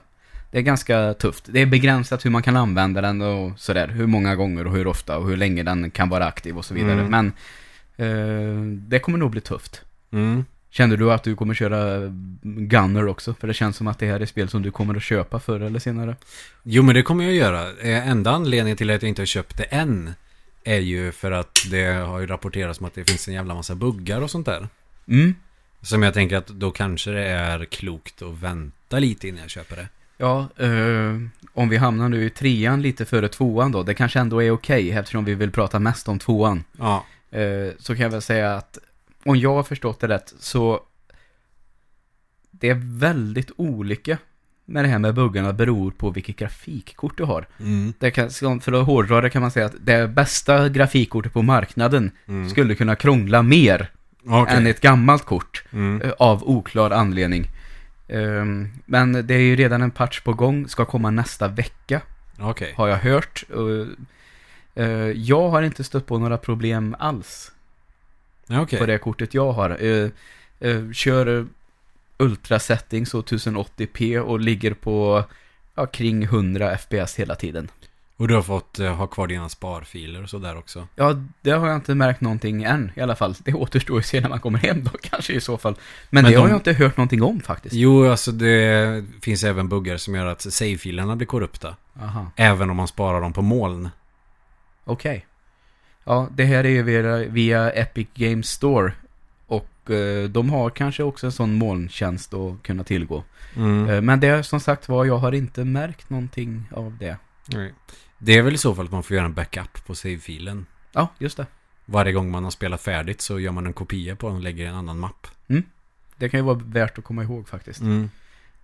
Det är ganska tufft. Det är begränsat hur man kan använda den och sådär. Hur många gånger och hur ofta och hur länge den kan vara aktiv och så vidare. Mm. Men eh, det kommer nog bli tufft. Mm. Kände du att du kommer köra Gunner också? För det känns som att det här är spel som du kommer att köpa förr eller senare. Jo men det kommer jag göra. Eh, Enda anledningen till att jag inte har köpt det än är ju för att det har ju rapporterats om att det finns en jävla massa buggar och sånt där. Mm. Som jag tänker att då kanske det är klokt att vänta lite innan jag köper det. Ja, eh, om vi hamnar nu i trean lite före tvåan då, det kanske ändå är okej eftersom vi vill prata mest om tvåan. Ja. Eh, så kan jag väl säga att om jag har förstått det rätt så det är väldigt olika med det här med buggarna beror på vilket grafikkort du har. Mm. Det kan, för att hårdra det kan man säga att det bästa grafikkortet på marknaden Mm. skulle kunna krångla mer Okej. än ett gammalt kort Mm. eh, av oklar anledning. Ehm, Men det är ju redan en patch på gång, ska komma nästa vecka Okej. har jag hört. Eh, Jag har inte stött på några problem alls Okej. på det kortet jag har. Eh, eh, Kör Ultra settings och 1080p och ligger på ja, kring 100 fps hela tiden. Och du har fått eh, ha kvar dina sparfiler och sådär också. Ja, det har jag inte märkt någonting än i alla fall. Det återstår att se när man kommer hem då kanske i så fall. Men, Men det har de- jag inte hört någonting om faktiskt. Jo, alltså det finns även buggar som gör att save-filerna blir korrupta. Aha, Även om man sparar dem på moln. okej. Ja, det här är ju via, via Epic Games Store. Och eh, de har kanske också en sån molntjänst att kunna tillgå. Mm. Eh, men det är som sagt var, jag har inte märkt någonting av det. Nej. Det är väl i så fall att man får göra en backup på save-filen. Ja, just det. Varje gång man har spelat färdigt så gör man en kopia på den och lägger i en annan mapp. Det kan ju vara värt att komma ihåg faktiskt. Mm.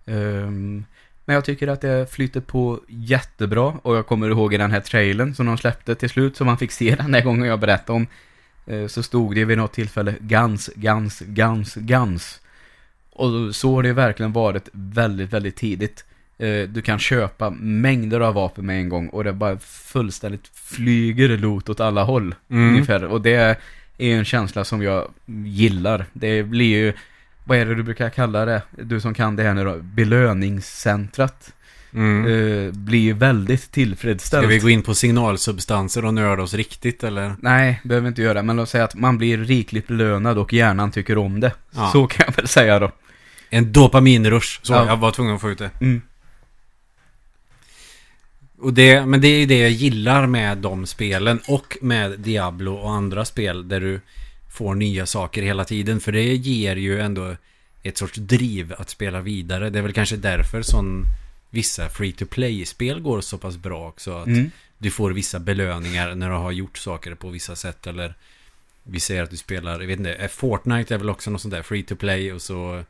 Ehm, men jag tycker att det flyter på jättebra. Och jag kommer ihåg i den här trailern som de släppte till slut, som man fick se den där gången jag berättade om. eh, Så stod det vid något tillfälle Guns, Guns, Guns, Guns. Och så har det verkligen varit väldigt, väldigt tidigt. Eh, Du kan köpa mängder av vapen med en gång och det bara fullständigt flyger loot åt alla håll. Mm. Ungefär. Och det är en känsla som jag gillar. Det blir ju, vad är det du brukar kalla det? Du som kan det här nu då, belöningscentrat. Mm. Eh, blir ju väldigt tillfredsställd. Ska vi gå in på signalsubstanser och nörda oss riktigt eller? Nej, behöver inte göra. Men låt säga att man blir rikligt belönad och hjärnan tycker om det. Ja. Så kan jag väl säga då. En dopaminrush. Så Ja. jag var tvungen att få ut det. Mm. Och det, men det är ju det jag gillar med de spelen och med Diablo och andra spel där du får nya saker hela tiden. För det ger ju ändå ett sorts driv att spela vidare. Det är väl kanske därför som vissa free to play-spel går så pass bra också. Att Mm. du får vissa belöningar när du har gjort saker på vissa sätt. Eller vi säger att du spelar, jag vet inte, eh, Fortnite är väl också något sånt där free to play och så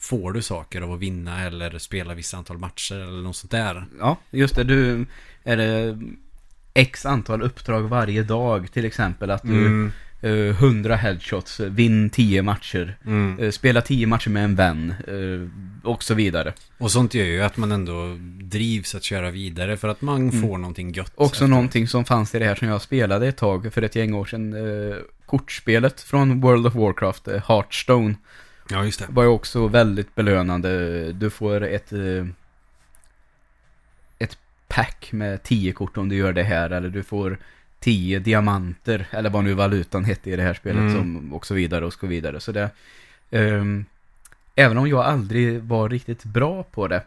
får du saker av att vinna eller spela vissa antal matcher eller något sånt där. Ja, just det. Du, är det x antal uppdrag varje dag till exempel? Att du, Mm, eh, 100 headshots, eh, vinn 10 matcher. mm. Eh, Spela 10 matcher med en vän. eh, Och så vidare. Och sånt gör ju att man ändå drivs att köra vidare för att man Mm. får någonting gött. Också efteråt. någonting som fanns i det här som jag spelade ett tag för ett gäng år sedan. Kortspelet från World of Warcraft, Hearthstone, Ja, just det. var ju också väldigt belönande. Du får ett eh, ett pack med 10 kort om du gör det här. Eller du får 10 diamanter, eller vad nu valutan hette i det här spelet. Mm. Som, och så vidare och så vidare. Så det, ehm, även om jag aldrig var riktigt bra på det,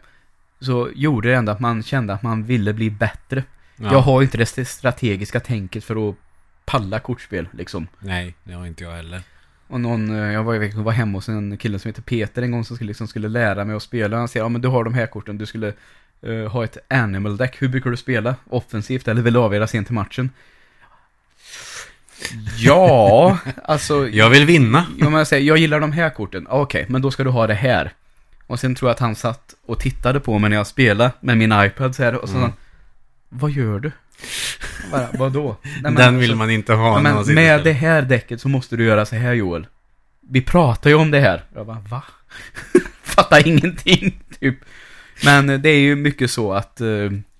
så gjorde det ändå att man kände att man ville bli bättre. Ja. Jag har inte det strategiska tänket för att palla kortspel liksom. Nej, det har inte jag heller. Och någon, eh, jag var, jag var hemma hos en kille som heter Peter en gång som skulle, liksom skulle lära mig att spela. Han säger, ja men du har de här korten, du skulle eh, ha ett animal deck. Hur brukar du spela? Offensivt eller vill du avgöra sent i matchen? Ja, alltså... Jag vill vinna. Ja, men jag, säger, jag gillar de här korten. Okej, men då ska du ha det här. Och sen tror jag att han satt och tittade på mig när jag spelade med min iPad så här. Och så Mm. han, vad gör du? Bara, Vadå? Nej, men Den alltså- vill man inte ha man men med det här däcket så måste du göra så här Joel. Vi pratar ju om det här. Jag bara, va? Fattar ingenting, typ. Men det är ju mycket så att eh,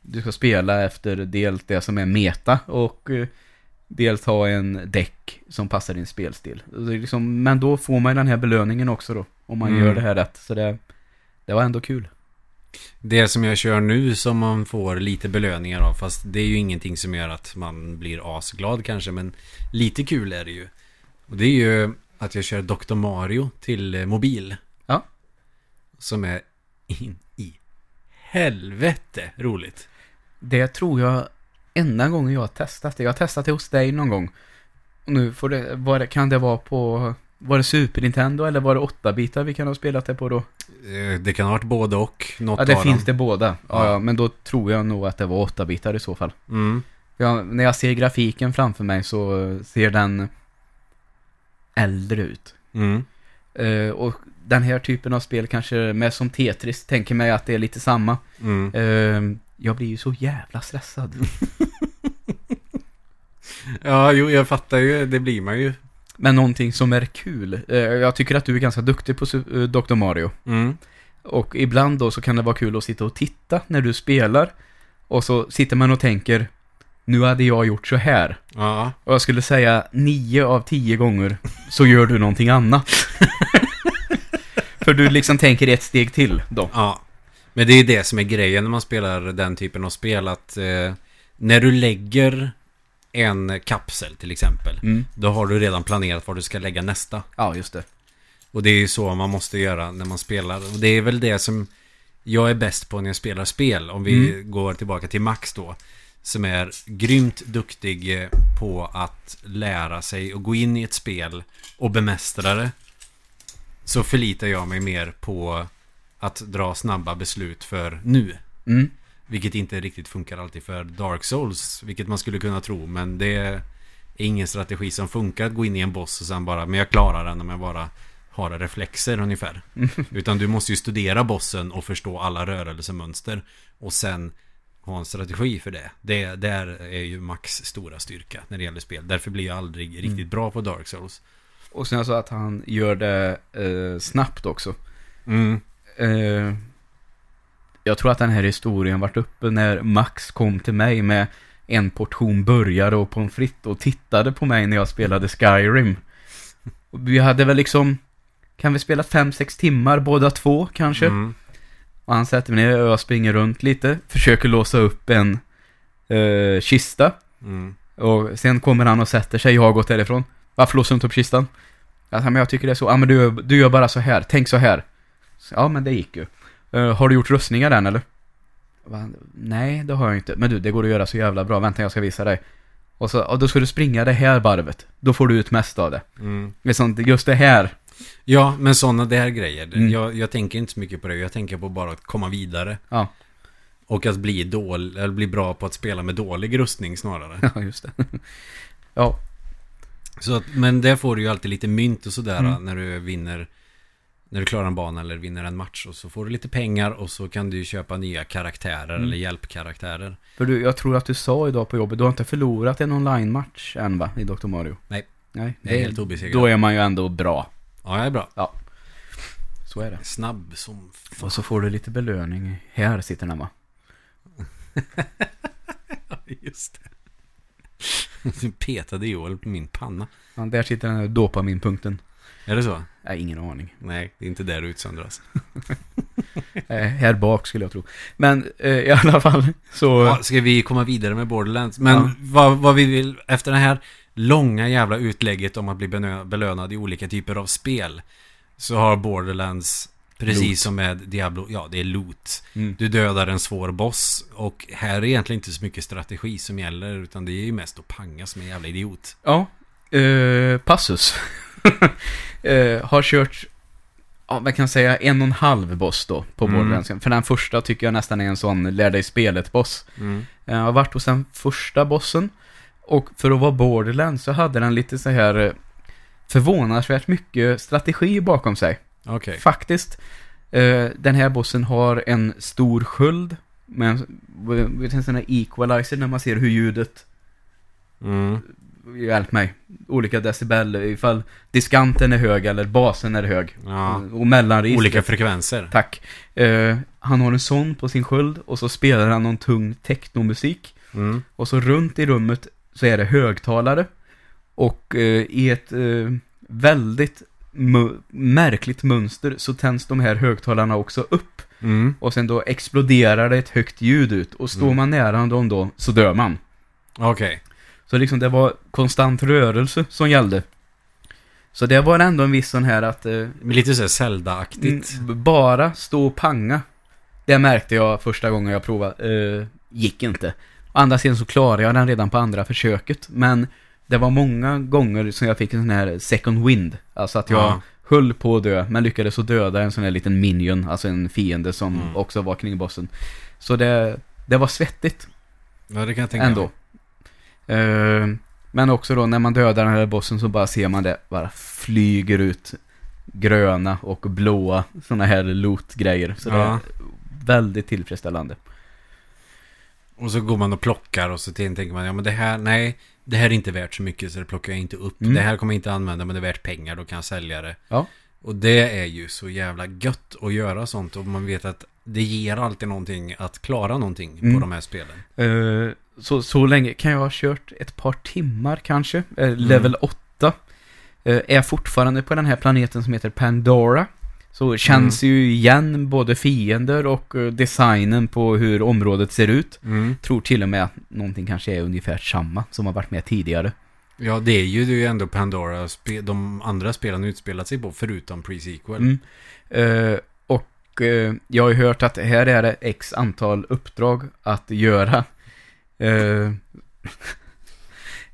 du ska spela efter dels det som är meta och eh, dels ha en däck som passar din spelstil. Liksom, men då får man ju den här belöningen också då, om man Mm. gör det här rätt. Så det, det var ändå kul. Det som jag kör nu som man får lite belöningar av. Fast det är ju ingenting som gör att man blir asglad kanske. Men lite kul är det ju. Och det är ju att jag kör Dr. Mario till eh, mobil. Ja. Som är in i helvete roligt. Det tror jag enda gången jag har testat det. Jag har testat det hos dig någon gång. Och nu får det, var det, kan det vara på, var det Super Nintendo eller var det 8-bitar vi kan ha spelat det på då? Eh, Det kan ha varit både och. Något Ja, det finns det båda. Ja, Ja. ja, men då tror jag nog att det var 8-bitar i så fall. Mm. Ja, när jag ser grafiken framför mig så ser den äldre ut. Mm. Eh, och den här typen av spel kanske med som Tetris tänker mig att det är lite samma. Mm. Eh, jag blir ju så jävla stressad. Ja, jo, jag fattar ju. Det blir man ju. Men någonting som är kul. Eh, jag tycker att du är ganska duktig på eh, Dr. Mario. Mm. Och ibland då så kan det vara kul att sitta och titta när du spelar. Och så sitter man och tänker, nu hade jag gjort så här. Ja. Och jag skulle säga nio av tio gånger så gör du någonting annat. För du liksom tänker ett steg till då. Ja. Men det är det som är grejen när man spelar den typen av spel. Att eh, när du lägger en kapsel till exempel. Mm. Då har du redan planerat var du ska lägga nästa. Ja, just det. Och det är ju så man måste göra när man spelar. Och det är väl det som jag är bäst på när jag spelar spel. Om vi går tillbaka till Max då. Som är grymt duktig eh, på att lära sig och gå in i ett spel och bemästra det. Så förlitar jag mig mer på att dra snabba beslut för nu. Mm. Vilket inte riktigt funkar alltid för Dark Souls. Vilket man skulle kunna tro. Men det är ingen strategi som funkar att gå in i en boss och sen bara Men jag klarar den om jag bara har reflexer ungefär. Utan du måste ju studera bossen och förstå alla rörelsemönster. Och sen ha en strategi för det. Det där är ju Max stora styrka när det gäller spel. Därför blir jag aldrig riktigt bra på Dark Souls. Och sen så att han gör det eh, snabbt också. Mm. Eh, jag tror att den här historien vart uppe när Max kom till mig med en portion burgare och pommes frites och tittade på mig när jag spelade Skyrim. Och Vi hade väl liksom, kan vi spela 5-6 timmar båda två kanske? Mm. Och han sätter mig ner och jag springer runt lite, försöker låsa upp en eh, kista. Mm. Och sen kommer han och sätter sig, jag har gått därifrån. Varför låser du inte upp kistan? Ja, men jag tycker det är så. Ja, men du, du gör bara så här. Tänk så här. Så, ja, men det gick ju. Eh, har du gjort röstningar än eller? Va? Nej, det har jag inte. Men du, det går att göra så jävla bra. Vänta, jag ska visa dig. Och så, och då ska du springa det här varvet. Då får du ut mest av det. Mm. Det sånt, just det här. Ja, men sådana där grejer. Mm. Jag, jag tänker inte så mycket på det. Jag tänker på bara att komma vidare. Ja, Och att bli, dål, eller bli bra på att spela med dålig rustning snarare. ja just det. ja, Så att, men där får du ju alltid lite mynt och sådär Mm. när du vinner När du klarar en bana eller vinner en match och så får du lite pengar och så kan du köpa nya karaktärer Mm. eller hjälpkaraktärer. för du, jag tror att du sa idag på jobbet, du har inte förlorat en online-match än va? I Dr. Mario? Nej. Nej, Jag är helt obesegrad. Då är man ju ändå bra. Ja, jag är bra. Så är det. Snabb som fan. Och så får du lite belöning. Här sitter den va? Just det. Du petade Joel på min panna. Ja, där sitter den här dopaminpunkten. Är det så? Nej, ingen aning. Nej, det är inte där det utsöndras. Eh, här bak skulle jag tro. Men eh, i alla fall så... Ja, ska vi komma vidare med Borderlands? Men Ja. vad, vad vi vill, efter det här långa jävla utlägget om att bli belönad i olika typer av spel Så har Borderlands Precis Loot. som med Diablo, ja det är loot Mm. Du dödar en svår boss Och här är egentligen inte så mycket strategi som gäller Utan det är ju mest att panga som en jävla idiot Ja, eh, Passus. eh, har kört, ja, man kan säga en och en halv boss då på Mm. Borderlands. För den första tycker jag nästan är en sån lär dig spelet-boss. mm. Jag har varit hos den första bossen. Och för att vara Borderlands så hade den lite så här eh, förvånansvärt mycket strategi bakom sig. Okej Faktiskt. Eh, den här bossen har en stor sköld. Med en, en sån här equalizer när man ser hur ljudet mm. Hjälp mig. Olika decibel ifall diskanten är hög eller basen är hög. Ja, Och mellanregistret. olika frekvenser Tack. Eh, han har en sån på sin sköld och så spelar han någon tung technomusik. mm. Och så runt i rummet så är det högtalare. Och eh, i ett eh, väldigt märkligt mönster så tänds de här högtalarna också upp. Mm. Och sen då exploderar det ett högt ljud ut. Och står Mm. man nära dem då så dör man. Okej Så liksom det var konstant rörelse som gällde. Så det var ändå en viss sån här att eh, Lite såhär Zelda-aktigt bara stå och panga. Det märkte jag första gången jag provade. Eh, gick inte. Å andra sidan så klarade jag den redan på andra försöket. Men det var många gånger som jag fick en sån här second wind. Alltså att jag Ja. höll på att dö, men lyckades att döda en sån här liten minion. Alltså en fiende som Mm. också var kring bossen. Så det, det var svettigt Ja, det kan jag tänka ändå. mig. Eh, men också då när man dödar den här bossen så bara ser man det bara flyger ut gröna och blåa såna här loot-grejer. Så det Ja. är väldigt tillfredsställande. Och så går man och plockar och så tänker man, ja men det här, nej, det här är inte värt så mycket så det plockar jag inte upp. Mm. Det här kommer jag inte använda men det är värt pengar, då kan jag sälja det. Ja. Och det är ju så jävla gött att göra sånt och man vet att det ger alltid någonting att klara någonting Mm. på de här spelen. Eh, så, så länge kan jag ha kört ett par timmar kanske. Eh, level 8. Eh, är fortfarande på den här planeten som heter Pandora. Så känns ju igen både fiender och eh, designen på hur området ser ut. Mm. Tror till och med att någonting kanske är ungefär samma som har varit med tidigare. Ja, det är ju, det är ju ändå Pandora de andra spelen utspelat sig på förutom pre-sequel. Mm. Eh, och eh, jag har ju hört att här är det x antal uppdrag att göra.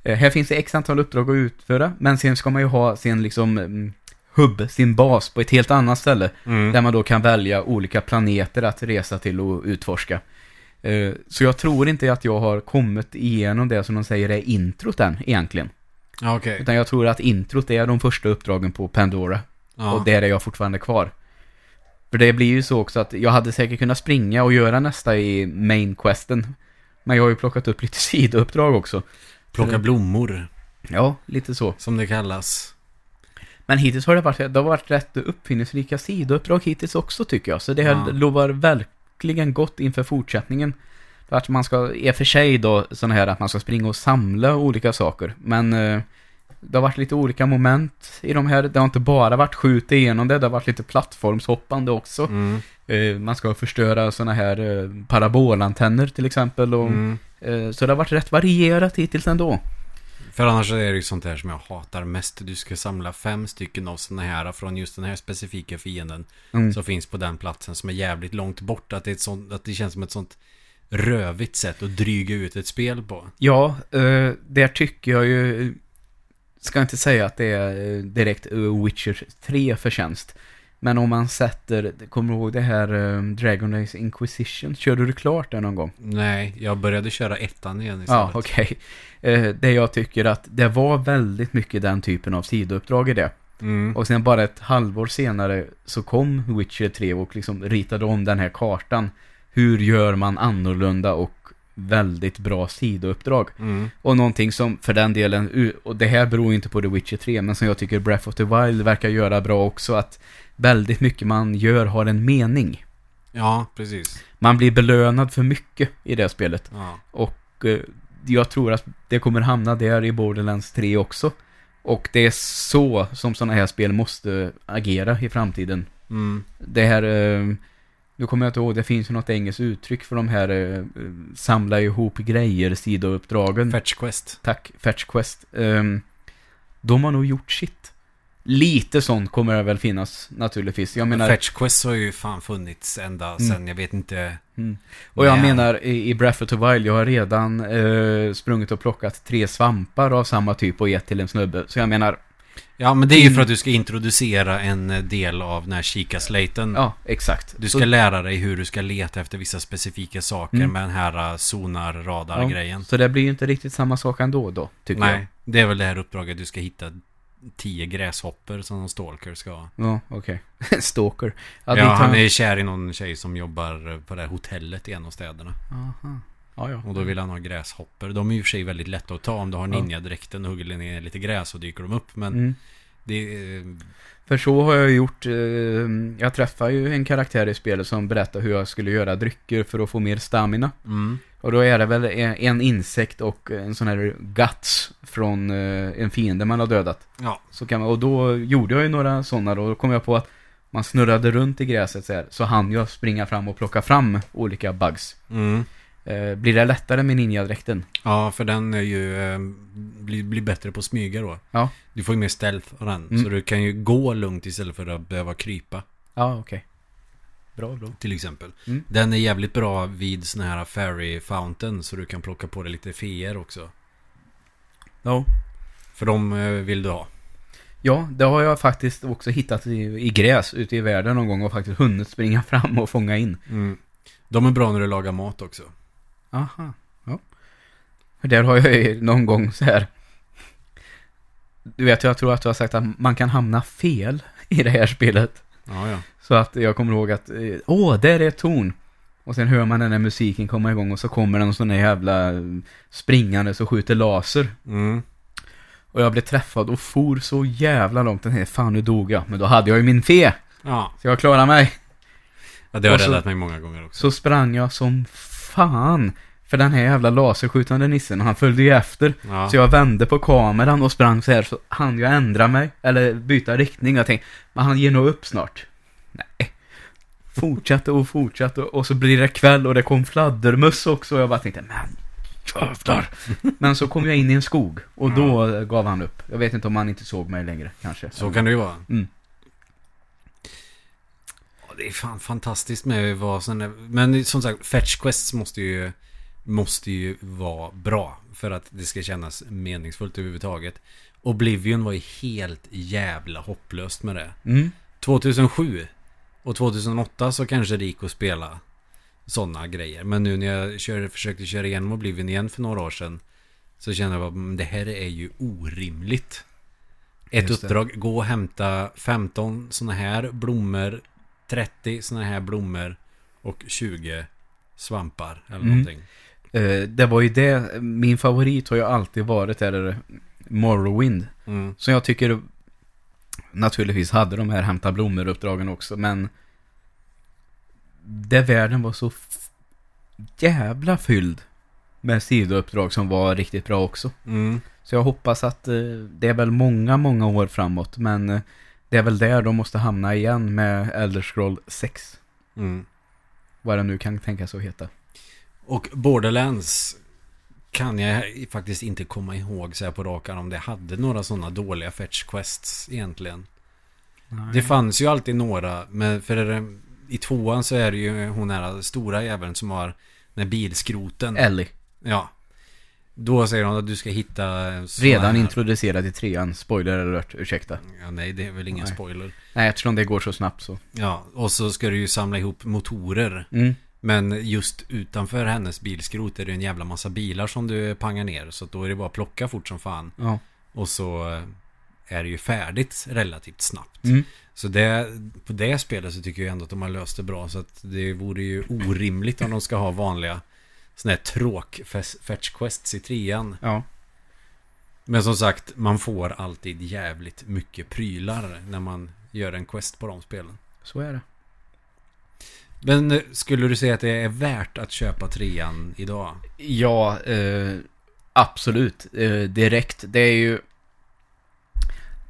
Eh, här finns det x antal uppdrag att utföra, men sen ska man ju ha sin liksom mm, hubb, sin bas på ett helt annat ställe. Mm. Där man då kan välja olika planeter att resa till och utforska. Eh, så jag tror inte att jag har kommit igenom det som de säger är introt än, egentligen. Okej. Utan jag tror att introt är de första uppdragen på Pandora. Ja. Och där är jag fortfarande kvar. För det blir ju så också att jag hade säkert kunnat springa och göra nästa i main questen. Men jag har ju plockat upp lite sidouppdrag också. Plocka blommor, Ja, lite så. som det kallas. Men hittills har det varit, det har varit rätt uppfinningsrika sidouppdrag hittills också tycker jag. Så det här Ja. lovar verkligen gott inför fortsättningen. För att man ska, i och för sig då, sån här att man ska springa och samla olika saker. Men eh, det har varit lite olika moment i de här. Det har inte bara varit skjuta igenom det, det har varit lite plattformshoppande också. Mm. Eh, man ska förstöra såna här eh, parabolantenner till exempel. Och, Mm. eh, så det har varit rätt varierat hittills ändå. För annars är det ju sånt där som jag hatar mest. Du ska samla fem stycken av såna här från just den här specifika fienden. Mm. Som finns på den platsen som är jävligt långt bort. Att det, är ett sånt, att det känns som ett sånt rövigt sätt att dryga ut ett spel på. Ja, eh, där tycker jag ju... Ska inte säga att det är direkt Witcher 3 förtjänst. Men om man sätter, kommer du ihåg det här eh, Dragon Age Inquisition? Körde du klart det någon gång? Nej, jag började köra ettan igen istället. Ja, okej. Eh, det jag tycker att det var väldigt mycket den typen av sidouppdrag i det. Mm. Och sen bara ett halvår senare så kom Witcher 3 och liksom ritade om den här kartan. Hur gör man annorlunda och väldigt bra sidouppdrag. Mm. Och någonting som för den delen, och det här beror inte på The Witcher 3, men som jag tycker Breath of the Wild verkar göra bra också, att väldigt mycket man gör har en mening. Ja, precis. Man blir belönad för mycket i det spelet. Ja. Och eh, jag tror att det kommer hamna där i Borderlands 3 också. Och det är så som sådana här spel måste agera i framtiden. Mm. Det här, eh, nu kommer jag inte ihåg, det finns ju något engelskt uttryck för de här eh, samla ihop grejer, sidouppdragen. Fetch Quest. Tack, Fetch Quest. Um, de har nog gjort sitt. Lite sånt kommer det väl finnas naturligtvis. Jag menar, Fetch Quest har ju fan funnits ända sen, jag vet inte. Mm. och jag när. menar i, i Breath of the Wild, jag har redan eh, sprungit och plockat tre svampar av samma typ och gett till en snubbe. Så jag menar, Ja, men det är ju Mm. för att du ska introducera en eh, del av den här kika-slaten. ja, exakt. Du ska så, lära dig hur du ska leta efter vissa specifika saker Mm. med den här sonar-radar-grejen. så det blir ju inte riktigt samma sak ändå då, tycker Nej, det är väl det här uppdraget. Du ska hitta tio gräshopper som en stalker ska ha. jag. Ja, okej. Stalker. Ja, har- han är kär i någon tjej som jobbar på det här hotellet i en av städerna. Aha. Ja, ja. Och då vill han ha gräshopper. De är i och för sig väldigt lätta att ta. Om du har Ja. ninja-dräkten och hugger ner lite gräs så dyker de upp. Men Mm. det. För så har jag gjort, eh, jag träffade ju en karaktär i spelet som berättade hur jag skulle göra drycker för att få mer stamina. Mm. Och då är det väl en, en insekt och en sån här guts från eh, en fiende man har dödat. Ja. Så kan man, och då gjorde jag ju några sådana då, då kom jag på att man snurrade runt i gräset så här, så hann jag springa fram och plocka fram olika bugs. Mm. Eh, blir det lättare med ninjadräkten? Ja, för den är ju... Eh, blir, blir bättre på att smyga då. Ja. Du får ju mer stealth av den. Mm. Så du kan ju gå lugnt istället för att behöva krypa. Ja, okej. Bra, bra. till exempel. Mm. Den är jävligt bra vid såna här fairy fountain så du kan plocka på dig lite feer också. Ja. För de eh, vill du ha. Ja, det har jag faktiskt också hittat i, i gräs ute i världen någon gång och faktiskt hunnit springa fram och fånga in. Mm. De är bra när du lagar mat också. Aha, ja. För där har jag ju någon gång så här. Du vet, jag tror att du har sagt att man kan hamna fel i det här spelet. Ja, ja. Så att jag kommer ihåg att, eh, åh, där är ett torn. Och sen hör man den här musiken komma igång och så kommer den sån där jävla eh, springande så skjuter laser. Mm. Och jag blev träffad och for så jävla långt. Den här, fan nu dog jag. Men då hade jag ju min fe. Ja. Så jag klarade mig. ja, det har Och så- räddat mig många gånger också. Så sprang jag som fan. För den här jävla laserskjutande nissen, han följde ju efter. Ja. Så jag vände på kameran och sprang så här så hann jag ändra mig. Eller byta riktning. Jag tänkte, men han ger nog upp snart. Nej. Fortsatte och fortsatte och så blir det kväll och det kom fladdermöss också. Och jag bara tänkte, men jävlar. Men så kom jag in i en skog och då gav han upp. Jag vet inte om han inte såg mig längre kanske. Så kan det ju vara. Mm. Det är fan fantastiskt med vad som är... Men som sagt, Fetch Quests måste ju, måste ju vara bra. För att det ska kännas meningsfullt överhuvudtaget. Oblivion var ju helt jävla hopplöst med det. Mm. 2007 och 2008 så kanske det gick att spela sådana grejer. Men nu när jag kör, försökte köra igenom Oblivion igen för några år sedan så känner jag att det här är ju orimligt. Ett uppdrag, gå och hämta 15 sådana här blommor, 30 sådana här blommor och 20 svampar eller Mm. någonting. Eh, det var ju det, min favorit har ju alltid varit där Morrowind. Mm. Så jag tycker naturligtvis hade de här hämta blommor-uppdragen också, men det världen var så jävla fylld med sidouppdrag som var riktigt bra också. Mm. Så jag hoppas att eh, det är väl många, många år framåt, men eh, det är väl där de måste hamna igen med Elder Scroll 6. Mm. Vad det nu kan tänkas att heta. Och Borderlands kan jag faktiskt inte komma ihåg så här på rak arm om det hade några sådana dåliga fetch quests egentligen. Det fanns ju alltid några, men för det, i tvåan så är det ju hon här stora jäveln som har den här bilskroten. Ellie. Ja. Då säger hon att du ska hitta Redan här- introducerad i trean. Spoiler alert, ursäkta. Ja, nej, det är väl ingen Nej. spoiler. Nej, eftersom det går så snabbt så. Ja, och så ska du ju samla ihop motorer. Mm. Men just utanför hennes bilskrot är det en jävla massa bilar som du pangar ner. Så då är det bara att plocka fort som fan. Ja. Och så eh, är det ju färdigt relativt snabbt. Mm. Så det, på det spelet så tycker jag ändå att de har löst det bra. Så att det vore ju orimligt om de ska ha vanliga sådana här tråk fetch quests i trean. Ja. Men som sagt, man får alltid jävligt mycket prylar när man gör en quest på de spelen. Så är det. Men eh, skulle du säga att det är värt att köpa trean idag? Ja, eh, absolut. Eh, direkt. Det är ju...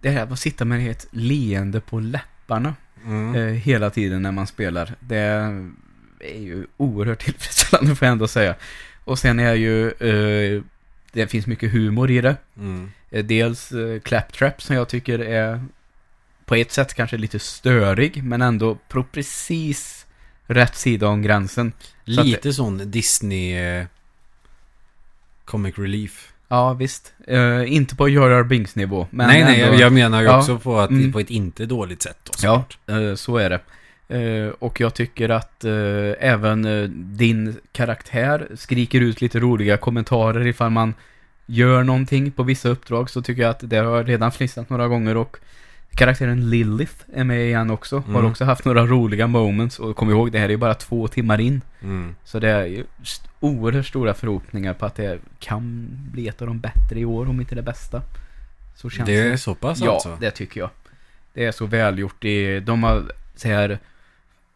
Det här att sitta med ett leende på läpparna Mm. eh, hela tiden när man spelar. Det är ju oerhört tillfredsställande får jag ändå säga. Och sen är ju... Eh, det finns mycket humor i det. Mm. Eh, Dels eh, Claptrap som jag tycker är på ett sätt kanske lite störig men ändå på precis rätt sida om gränsen. Så att Lite sån Disney eh, Comic Relief. Ja, visst. Eh, inte på J.R. Binks nivå. Men nej, nej, ändå, jag, jag menar ju Ja. också på, att, Mm. på ett inte dåligt sätt. Då, Ja, eh, så är det. Eh, och jag tycker att eh, även eh, din karaktär skriker ut lite roliga kommentarer ifall man gör någonting på vissa uppdrag så tycker jag att det har redan fnissat några gånger och karaktären Lilith är med igen också. Har Mm. också haft några roliga moments och kom ihåg det här är bara två timmar in. Mm. Så det är ju oerhört stora förhoppningar på att det kan bli ett av de bättre i år om inte det bästa. Så känns Det är så pass Ja, alltså? det tycker jag. Det är så välgjort. Det, de har, så här,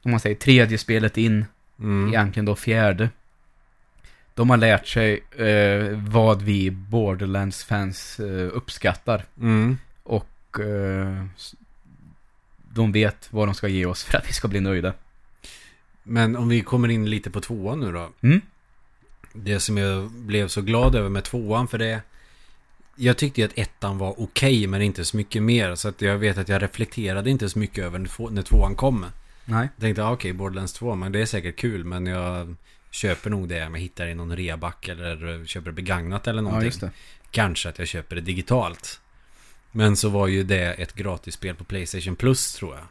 om man säger tredje spelet in, Mm. egentligen då fjärde. De har lärt sig eh, vad vi Borderlands-fans eh, uppskattar. Mm. Och eh, de vet vad de ska ge oss för att vi ska bli nöjda. Men om vi kommer in lite på tvåan nu då. Mm? Det som jag blev så glad över med tvåan för det Jag tyckte ju att ettan var okej men inte så mycket mer Så att jag vet att jag reflekterade inte så mycket över när tvåan kom Nej. Jag tänkte, ah, okej, Borderlands 2, men det är säkert kul, men jag köper nog det om jag hittar i någon reback eller köper det begagnat eller Ja, någonting. det. Kanske att jag köper det digitalt. Men så var ju det ett gratisspel på Playstation Plus tror jag.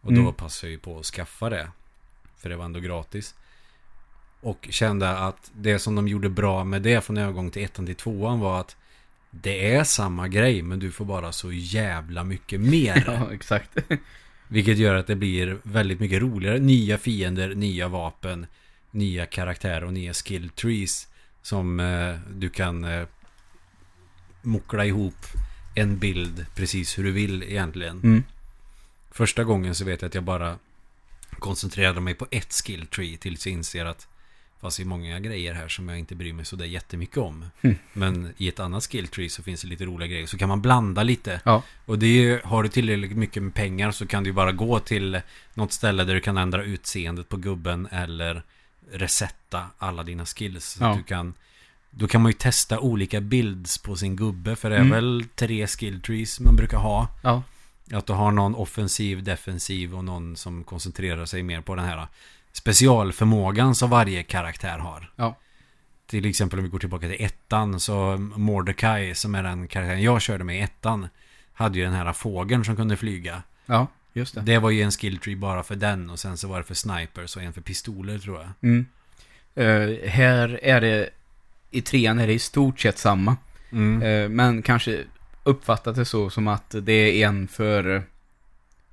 Och då Mm. passade jag ju på att skaffa det. För det var ändå gratis. Och kände att det som de gjorde bra med det från övergång till ettan till tvåan var att det är samma grej men du får bara så jävla mycket mer. Ja, exakt. Vilket gör att det blir väldigt mycket roligare. Nya fiender, nya vapen, nya karaktärer och nya skill trees. Som eh, du kan eh, mockla ihop en bild precis hur du vill egentligen. Mm. Första gången så vet jag att jag bara koncentrerade mig på ett skill tree tills jag inser att fast det är många grejer här som jag inte bryr mig så där jättemycket om. Mm. Men i ett annat skill tree så finns det lite roliga grejer. Så kan man blanda lite. Ja. Och det är, har du tillräckligt mycket med pengar så kan du ju bara gå till något ställe där du kan ändra utseendet på gubben eller resetta alla dina skills. Så Ja. du kan, då kan man ju testa olika builds på sin gubbe. För det är Mm. väl tre skill trees man brukar ha. Ja. Att du har någon offensiv, defensiv och någon som koncentrerar sig mer på den här specialförmågan som varje karaktär har. Ja. Till exempel om vi går tillbaka till ettan så Mordecai som är den karaktären jag körde med i ettan hade ju den här fågeln som kunde flyga. Ja, just det. Det var ju en skill tree bara för den och sen så var det för snipers och en för pistoler tror jag. Mm. Eh, här är det, i trean är det i stort sett samma. Mm. Eh, men kanske uppfattat det så som att det är en för,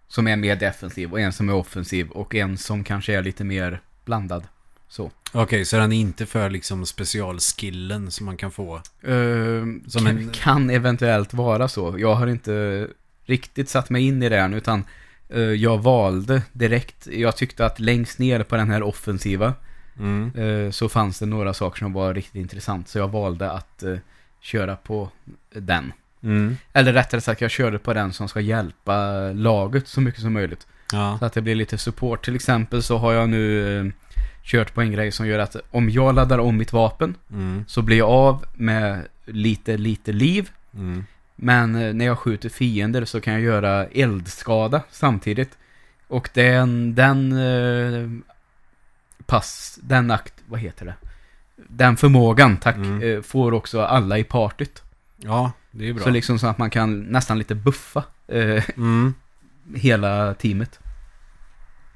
som är mer defensiv och en som är offensiv och en som kanske är lite mer blandad. Så. Okej, så den är inte för liksom specialskillen som man kan få. Eh, Som kan, en- kan eventuellt vara så. Jag har inte riktigt satt mig in i det än, utan eh, jag valde direkt. Jag tyckte att längst ner på den här offensiva Mm. eh, så fanns det några saker som var riktigt intressant. Så jag valde att eh, köra på den. Mm. Eller rättare sagt, jag körde på den som ska hjälpa laget så mycket som möjligt. Ja. Så att det blir lite support. Till exempel så har jag nu eh, kört på en grej som gör att om jag laddar om mitt vapen Mm. så blir jag av med lite, lite liv. Mm. Men eh, när jag skjuter fiender så kan jag göra eldskada samtidigt. Och den, den eh, pass, den akt, vad heter det? Den förmågan, tack, Mm. eh, får också alla i partyt. ja, det är bra. Så liksom så att man kan nästan lite buffa eh, Mm. hela teamet.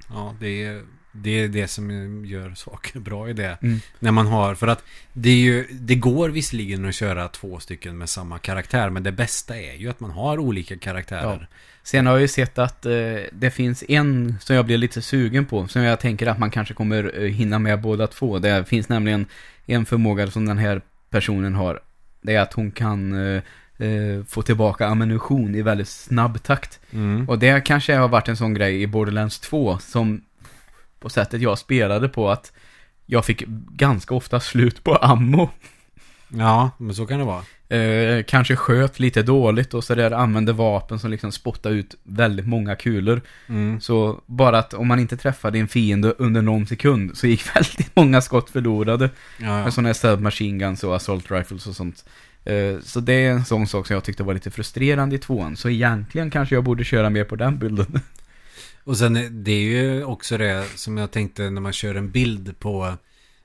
Ja, det är, det är det som gör saker bra i det. Mm. När man har, för att det är ju, det går visserligen att köra två stycken med samma karaktär, men det bästa är ju att man har olika karaktärer. Sen har jag ju sett att eh, det finns en som jag blir lite sugen på, som jag tänker att man kanske kommer eh, hinna med båda två. Det finns nämligen en förmåga som den här personen har. Det är att hon kan eh, eh, få tillbaka ammunition i väldigt snabb takt. Mm. Och det kanske har varit en sån grej i Borderlands 2 som på sättet jag spelade på att jag fick ganska ofta slut på ammo. Ja, men så kan det vara. Eh, kanske sköt lite dåligt och så där använde vapen som liksom spottade ut väldigt många kulor. Mm. Så bara att om man inte träffade en fiende under någon sekund så gick väldigt många skott förlorade. Ja, ja. Med sådana här submachine guns och assault rifles och sånt. Eh, så det är en sån sak som jag tyckte var lite frustrerande i tvåan. Så egentligen kanske jag borde köra mer på den bilden. Och sen är- det är ju också det som jag tänkte när man kör en bild på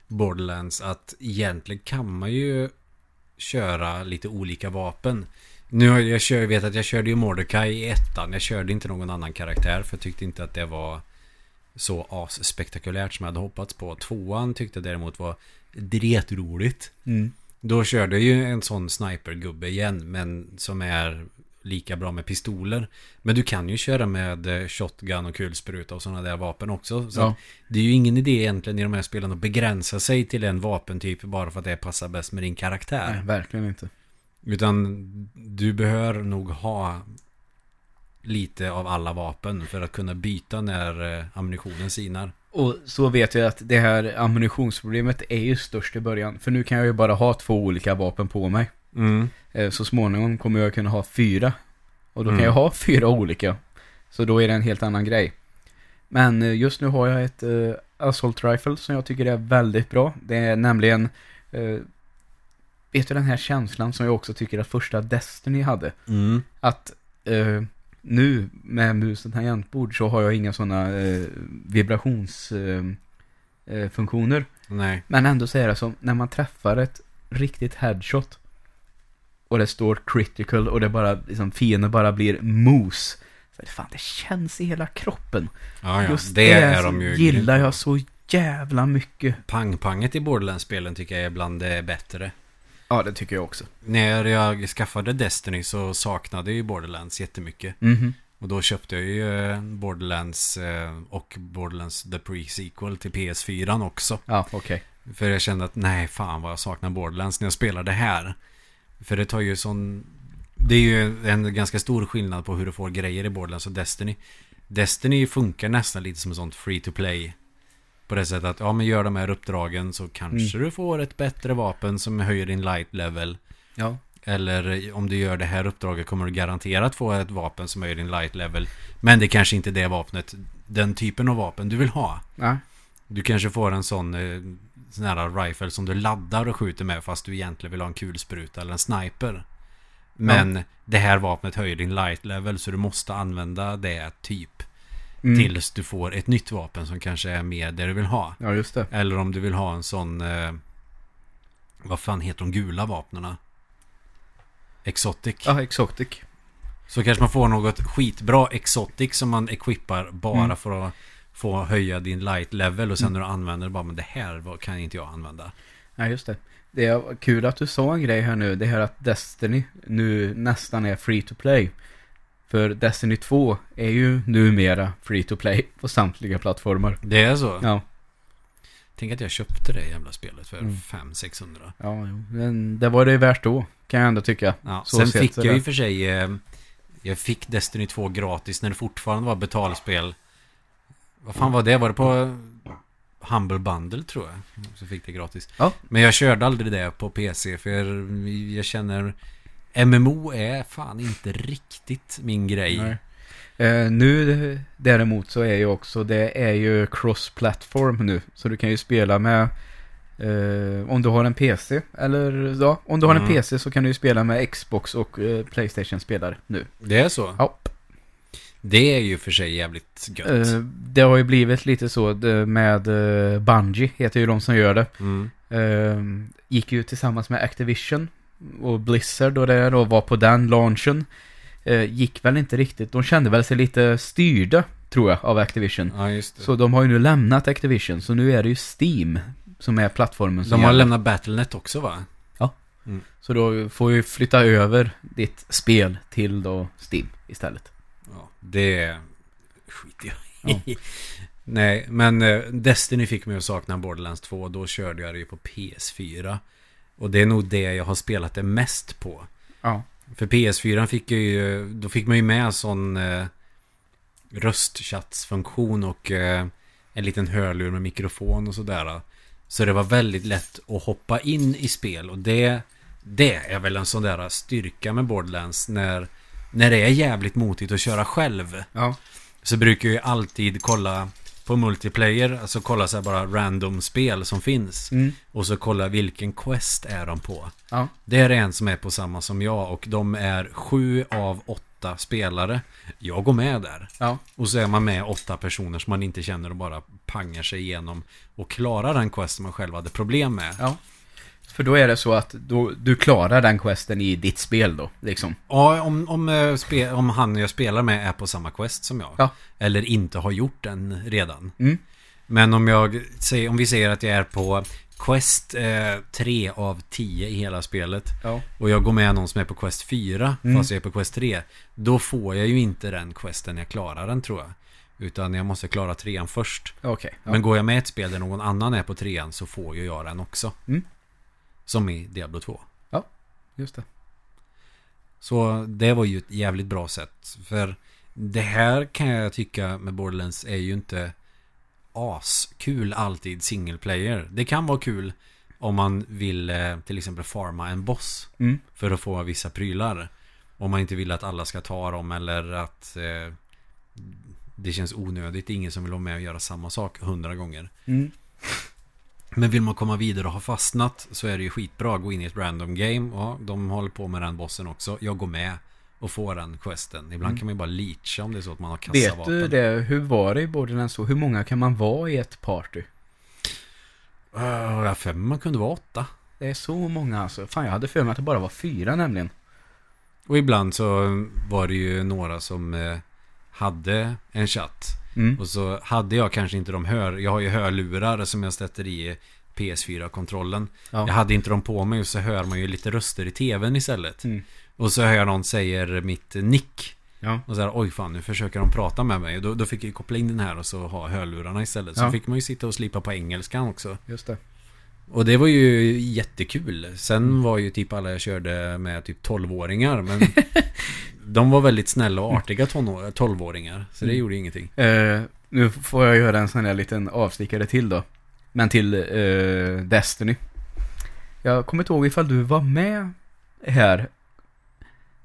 Borderlands att egentligen kan man ju köra lite olika vapen. Nu har jag kör, vet att jag körde ju Mordecai i ettan. Jag körde inte någon annan karaktär för jag tyckte inte att det var så as-spektakulärt som jag hade hoppats på. Tvåan tyckte jag däremot var dretroligt. Mm. Då körde ju en sån snipergubbe igen, men som är lika bra med pistoler. Men du kan ju köra med eh, shotgun och kulspruta och sådana där vapen också. Så Ja. det är ju ingen idé egentligen i de här spelen att begränsa sig till en vapentyp bara för att det passar bäst med din karaktär. Nej, verkligen inte. Utan du behöver nog ha lite av alla vapen för att kunna byta när eh, ammunitionen sinar. Och så vet jag att det här ammunitionsproblemet är ju störst i början. För nu kan jag ju bara ha två olika vapen på mig. Mm. Eh, Så småningom kommer jag kunna ha fyra. Och då Mm. kan jag ha fyra olika. Så då är det en helt annan grej. Men eh, just nu har jag ett uh, Assault Rifle som jag tycker är väldigt bra. Det är nämligen... eh, vet du den här känslan som jag också tycker att första Destiny hade? Mm. Att... eh, nu med mus och tangentbord så har jag inga sådana eh, vibrationsfunktioner. Eh. Nej. Men ändå så är det som när man träffar ett riktigt headshot och det står critical och det bara, liksom fienden bara blir mos. Så fan, det känns i hela kroppen. Ja, ja. Just det, är de ju. gillar jag så jävla mycket. Pang-panget i Borderlands-spelen tycker jag är bland det bättre. Ja, det tycker jag också. När jag skaffade Destiny så saknade jag ju Borderlands jättemycket. Mhm. Och då köpte jag ju eh, Borderlands eh, och Borderlands The Pre-Sequel till PS4 också. Ja, okej. För jag kände att nej, fan vad jag saknar Borderlands när jag spelar det här. För det tar ju sån... Det är ju en ganska stor skillnad på hur du får grejer i Borderlands och Destiny. Destiny funkar nästan lite som ett sånt free to play. På det sättet att, ja men gör de här uppdragen så kanske du får ett bättre vapen som höjer din light level. Ja. Eller om du gör det här uppdraget kommer du garanterat få ett vapen som höjer din light level. Men det kanske inte är det vapnet, den typen av vapen du vill ha. Ja. Du kanske får en sån eh, sån här rifle som du laddar och skjuter med fast du egentligen vill ha en kulspruta eller en sniper. Men det här vapnet höjer din light level så du måste använda det typ. Mm. Tills du får ett nytt vapen som kanske är mer det du vill ha. Ja, just det. Eller om du vill ha en sån... Eh, vad fan heter de gula vapnena? Exotic. Ja, exotic. Så kanske man får något skitbra exotic som man equippar bara Mm. för att få höja din light level och sen när du använder det bara men det här kan inte jag använda. Ja, just det. Det är kul att du sa en grej här nu. Det här att Destiny nu nästan är free to play. För Destiny 2 är ju numera free to play på samtliga plattformar. Det är så? Ja, Tänk att jag köpte det jävla spelet för Mm. 500-600. ja jo. Men det var det värt då, kan jag ändå tycka. Ja, Så sen fick jag i och för sig... Eh, jag fick Destiny 2 gratis när det fortfarande var betalspel. Vad fan var det? Var det på Humble Bundle tror jag? Så fick det gratis. Ja. Men jag körde aldrig det på PC för jag känner... MMO är fan inte riktigt min grej. Eh, nu däremot så är ju också, det är ju cross-platform nu. Så du kan ju spela med, eh, om du har en PC, eller ja, om du har en Mm. PC så kan du ju spela med Xbox och eh, Playstation-spelare nu. Det är så? Ja. Det är ju för sig jävligt gött. Eh, det har ju blivit lite så med uh, Bungie, heter ju de som gör det. Mm. Eh, gick ju tillsammans med Activision och Blizzard och det och var på den launchen. Eh, gick väl inte riktigt, de kände väl sig lite styrda, tror jag, av Activision. Ja, just det. Så de har ju nu lämnat Activision, så nu är det ju Steam som är plattformen som De har gäller. lämnat Battlenet också va? Så då får vi flytta över ditt spel till då Steam istället. Ja, det skiter jag i. Nej, men eh, Destiny fick mig att sakna Borderlands 2. Då körde jag det ju på PS4. Och det är nog det jag har spelat det mest på. Ja. För PS4 fick jag ju, då fick man ju med sån eh, röstchattsfunktion och eh, en liten hörlur med mikrofon och sådär. Så det var väldigt lätt att hoppa in i spel och det, det är väl en sån där styrka med Borderlands när, när det är jävligt motigt att köra själv. Ja. Så brukar jag ju alltid kolla på multiplayer, alltså kolla så här bara random spel som finns. Mm. Och så kolla vilken quest är de på. Ja. Det är en som är på samma som jag och de är sju av åtta spelare. Jag går med där. Ja. Och så är man med åtta personer som man inte känner och bara pangar sig igenom och klarar den quest som man själv hade problem med. Ja. För då är det så att då, du klarar den questen i ditt spel då, liksom. Ja, om, om, eh, spe, om han jag spelar med är på samma quest som jag. Ja. Eller inte har gjort den redan. Mm. Men om jag om vi säger att jag är på Quest eh, 3 av 10 i hela spelet Ja. och jag går med någon som är på Quest 4 Mm. fast jag är på Quest 3 då får jag ju inte den questen jag klarar den tror jag. Utan jag måste klara trean först. Okej. Ja. Men går jag med ett spel där någon annan är på trean så får ju jag den också. Mm. Som i Diablo 2. Just det. Så det var ju ett jävligt bra sätt. För det här kan jag tycka med Borderlands är ju inte askul alltid single player. Det kan vara kul om man vill eh, till exempel farma en boss Mm. för att få vissa prylar. Om man inte vill att alla ska ta dem eller att eh, det känns onödigt. Det är ingen som vill vara med och göra samma sak hundra gånger. Mm. Men vill man komma vidare och ha fastnat så är det ju skitbra att gå in i ett random game. Ja, de håller på med den bossen också. Jag går med och få den questen. Ibland Mm. kan man ju bara leacha om det är så att man har Vet kassavapen. du det? Hur var det i Borderlands 2? Hur många kan man vara i ett party? Uh, jag mig man kunde vara åtta. Det är så många alltså. Fan, jag hade för mig att det bara var fyra nämligen. Och ibland så var det ju några som eh, hade en chatt. Mm. Och så hade jag kanske inte de hör... Jag har ju hörlurar som jag sätter i PS4-kontrollen. Ja. Jag hade inte dem på mig och så hör man ju lite röster i tvn istället. Mm. Och så hör jag någon säger mitt nick. Ja. Och så här, oj fan, nu försöker de prata med mig. Och då, då fick jag koppla in den här och så ha hörlurarna istället. Så Ja. fick man ju sitta och slipa på engelskan också. Just det. Och det var ju jättekul. Sen var ju typ alla jag körde med typ 12-åringar. Men de var väldigt snälla och artiga tonår- 12-åringar. Så det Mm. gjorde ingenting. Eh, nu får jag göra en sån här liten avstickare till då. Men till eh, Destiny. Jag kommer inte ihåg ifall du var med här.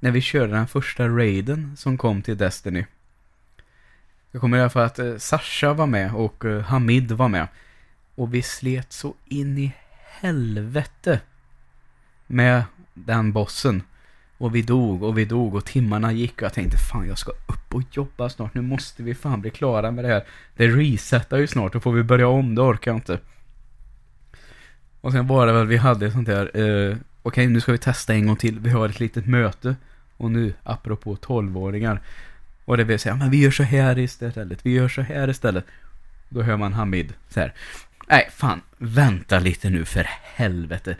När vi körde den första raiden som kom till Destiny. Jag kommer i alla fall att eh, Sasha var med och eh, Hamid var med. Och vi slet så in i helvete. Med den bossen. Och vi dog och vi dog och timmarna gick och jag tänkte fan jag ska upp och jobba snart. Nu måste vi fan bli klara med det här. Det resetar ju snart, då får vi börja om, det orkar jag inte. Och sen var det väl vi hade sånt där, eh, okej nu ska vi testa en gång till. Vi har ett litet möte. Och nu, apropå 12-åringar. Och det vill säga, men vi gör så här istället, vi gör så här istället. Då hör man Hamid så här. Nej, fan, vänta lite nu för helvete.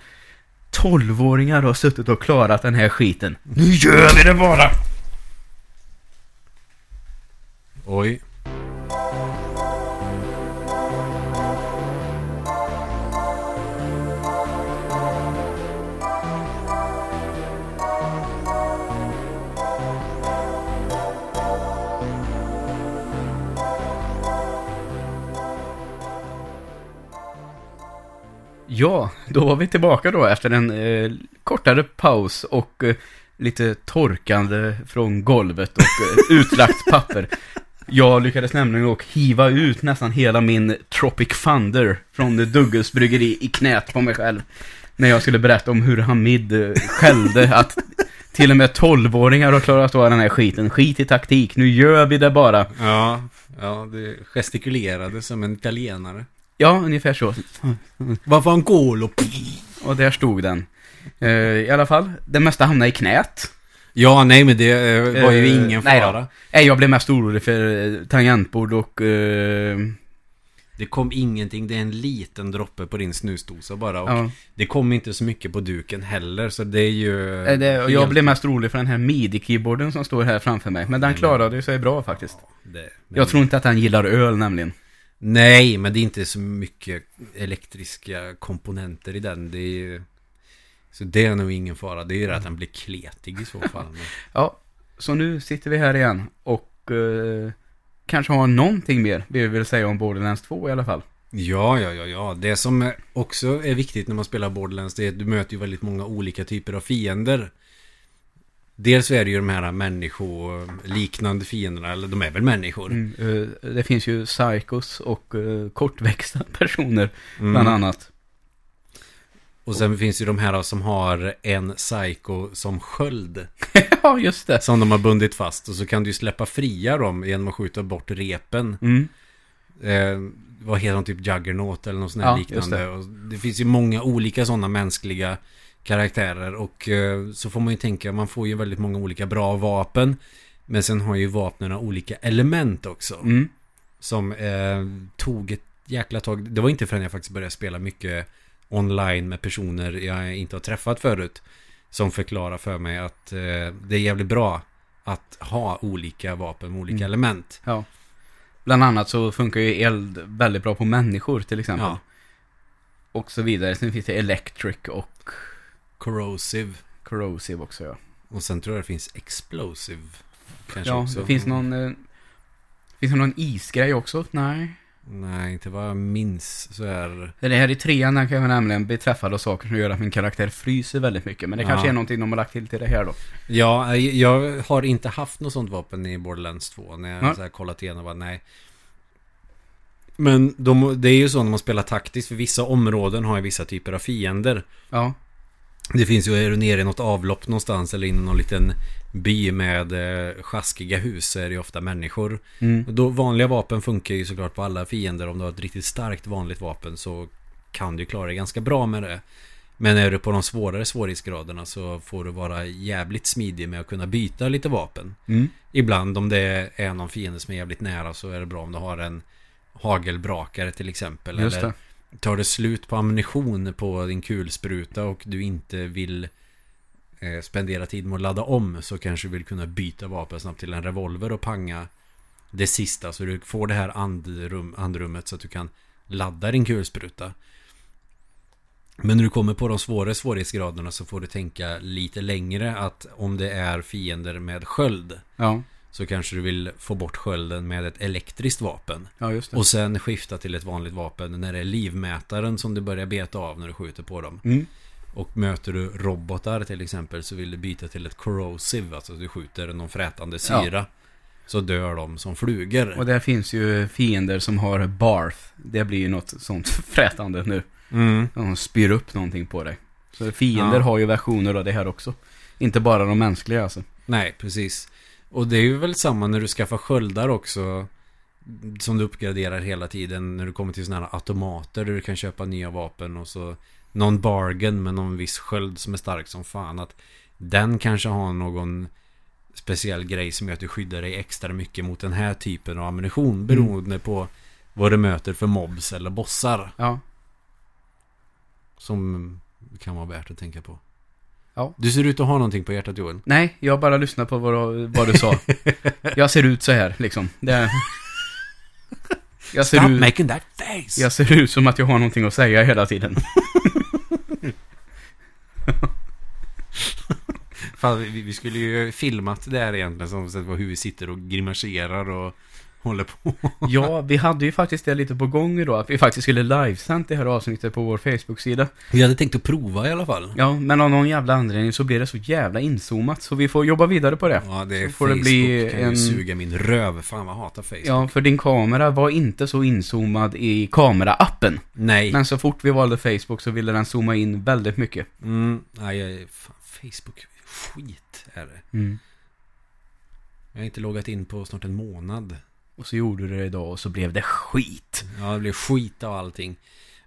Tolvåringar har suttit och klarat den här skiten. Nu gör vi det bara! Oj. Ja, då var vi tillbaka då efter en eh, kortare paus och eh, lite torkande från golvet och eh, utlagt papper. Jag lyckades nämligen och hiva ut nästan hela min Tropic Thunder från Duggles bryggeri i knät på mig själv. När jag skulle berätta om hur Hamid eh, skällde att till och med 12-åringar har klarat av den här skiten. Skit i taktik, nu gör vi det bara. Ja, ja, det gestikulerade som en italienare. Ja, ungefär så. Vad fan golo? Och där stod den. Eh, I alla fall, det mesta hamnade i knät. Ja, nej men det eh, var ju Eh, ingen nej då. fara. Nej, jag blev mest orolig för eh, tangentbord och... Eh, Det kom ingenting, det är en liten droppe på din snusdosa bara. Och ja, det kom inte så mycket på duken heller, så det är ju... Eh, det, och jag helt- blev mest orolig för den här midi-keyboarden som står här framför mig. Men den Nej, klarade sig bra faktiskt. Det, Jag tror inte att den gillar öl nämligen. Nej, men det är inte så mycket elektriska komponenter i den. Det är Så det är nog ingen fara. Det är ju det att den blir kletig i så fall. Ja, så nu sitter vi här igen och eh, kanske har någonting mer vi vill säga om Borderlands 2 i alla fall. Ja, ja, ja, ja. Det som också är viktigt när man spelar Borderlands det är att du möter ju väldigt många olika typer av fiender. Dels är det ju de här människoliknande fienderna, eller de är väl människor. Mm, eh, det finns ju psychos och eh, kortväxta personer Mm. bland annat. Och sen finns ju de här som har en psycho som sköld. ja, just det. Som de har bundit fast. Och så kan du ju släppa fria dem genom att skjuta bort repen. Mm. Eh, vad heter de? Typ Juggernaut eller något sånt här Ja, liknande. det. Och det finns ju många olika sådana mänskliga karaktärer. Och eh, så får man ju tänka, man får ju väldigt många olika bra vapen. Men sen har ju vapnen olika element också. Mm. Som eh, tog ett jäkla tag. Det var inte förrän jag faktiskt började spela mycket online med personer jag inte har träffat förut. Som förklarar för mig att eh, det är jävligt bra att ha olika vapen med olika Mm. element. Ja. Bland annat så funkar ju eld väldigt bra på människor till exempel. Ja. Och så vidare. Sen finns det electric och Corrosive. corrosive också ja. Och sen tror jag det finns explosive. Kanske ja, också. det finns någon... Eh, finns det någon isgrej också? Nej. Nej, inte vad jag minns så är... Det här i trean kan jag nämligen bli träffad av saker som gör att min karaktär fryser väldigt mycket. Men det Ja. kanske är någonting de har lagt till till det här då. Ja, jag har inte haft något sånt vapen i Borderlands 2. När jag Ja. så här kollat igenom och bara nej. Men de, det är ju så när man spelar taktiskt. För vissa områden har ju vissa typer av fiender. Ja. Det finns ju, är du nere i något avlopp någonstans eller i någon liten by med eh, sjaskiga hus så är det ju ofta människor. Mm. Då, vanliga vapen funkar ju såklart på alla fiender. Om du har ett riktigt starkt vanligt vapen så kan du klara dig ganska bra med det. Men är du på de svårare svårighetsgraderna så får du vara jävligt smidig med att kunna byta lite vapen. Mm. Ibland om det är någon fiende som är jävligt nära så är det bra om du har en hagelbrakare till exempel. Just eller det tar det slut på ammunition på din kulspruta och du inte vill eh, spendera tid med att ladda om så kanske du vill kunna byta vapen snabbt till en revolver och panga det sista så du får det här andrum, andrummet så att du kan ladda din kulspruta. Men när du kommer på de svåra svårighetsgraderna så får du tänka lite längre att om det är fiender med sköld Ja så kanske du vill få bort skölden med ett elektriskt vapen. ja, just det. Och sen skifta till ett vanligt vapen när det är livmätaren som du börjar beta av när du skjuter på dem. Mm. Och möter du robotar till exempel så vill du byta till ett corrosive, alltså du skjuter någon frätande syra. Så dör de som flugor. Och där finns ju fiender som har barth. Det blir ju något sånt frätande nu. Mm. De spyr upp någonting på dig. Så fiender Ja. har ju versioner av det här också. Inte bara de mänskliga alltså. Nej, precis. Och det är ju väl samma när du skaffar sköldar också. Som du uppgraderar hela tiden när du kommer till sådana här automater där du kan köpa nya vapen och så någon bargain med någon viss sköld som är stark som fan. Att den kanske har någon speciell grej som gör att du skyddar dig extra mycket mot den här typen av ammunition beroende på vad du möter för mobs eller bossar. Ja. Som kan vara värt att tänka på. Ja. Du ser ut att ha någonting på hjärtat Joel. Nej, jag bara lyssnar på vad, vad du sa. jag ser ut så här liksom. Det... Jag ser, Stop ut, making that face! jag ser ut som att jag har någonting att säga hela tiden. Fan, vi, vi skulle ju filmat det här egentligen som sett hur vi sitter och grimaserar och håller på. Ja, vi hade ju faktiskt det lite på gång idag. Att vi faktiskt skulle livesänt det här avsnittet på vår Facebook-sida. Vi hade tänkt att prova i alla fall. Ja, men av någon jävla anledning så blir det så jävla inzoomat. Så vi får jobba vidare på det. Ja, det är Så får det Facebook bli kan en- suga min röv. Fan vad hatar Facebook. Ja, för din kamera var inte så inzoomad i kameraappen. Nej. Men så fort vi valde Facebook så ville den zooma in väldigt mycket. Mm, nej, fan, Facebook. Skit är det. Mm. Jag har inte loggat in på snart en månad. Och så gjorde du det idag och så blev det skit. Ja, det blev skit av allting.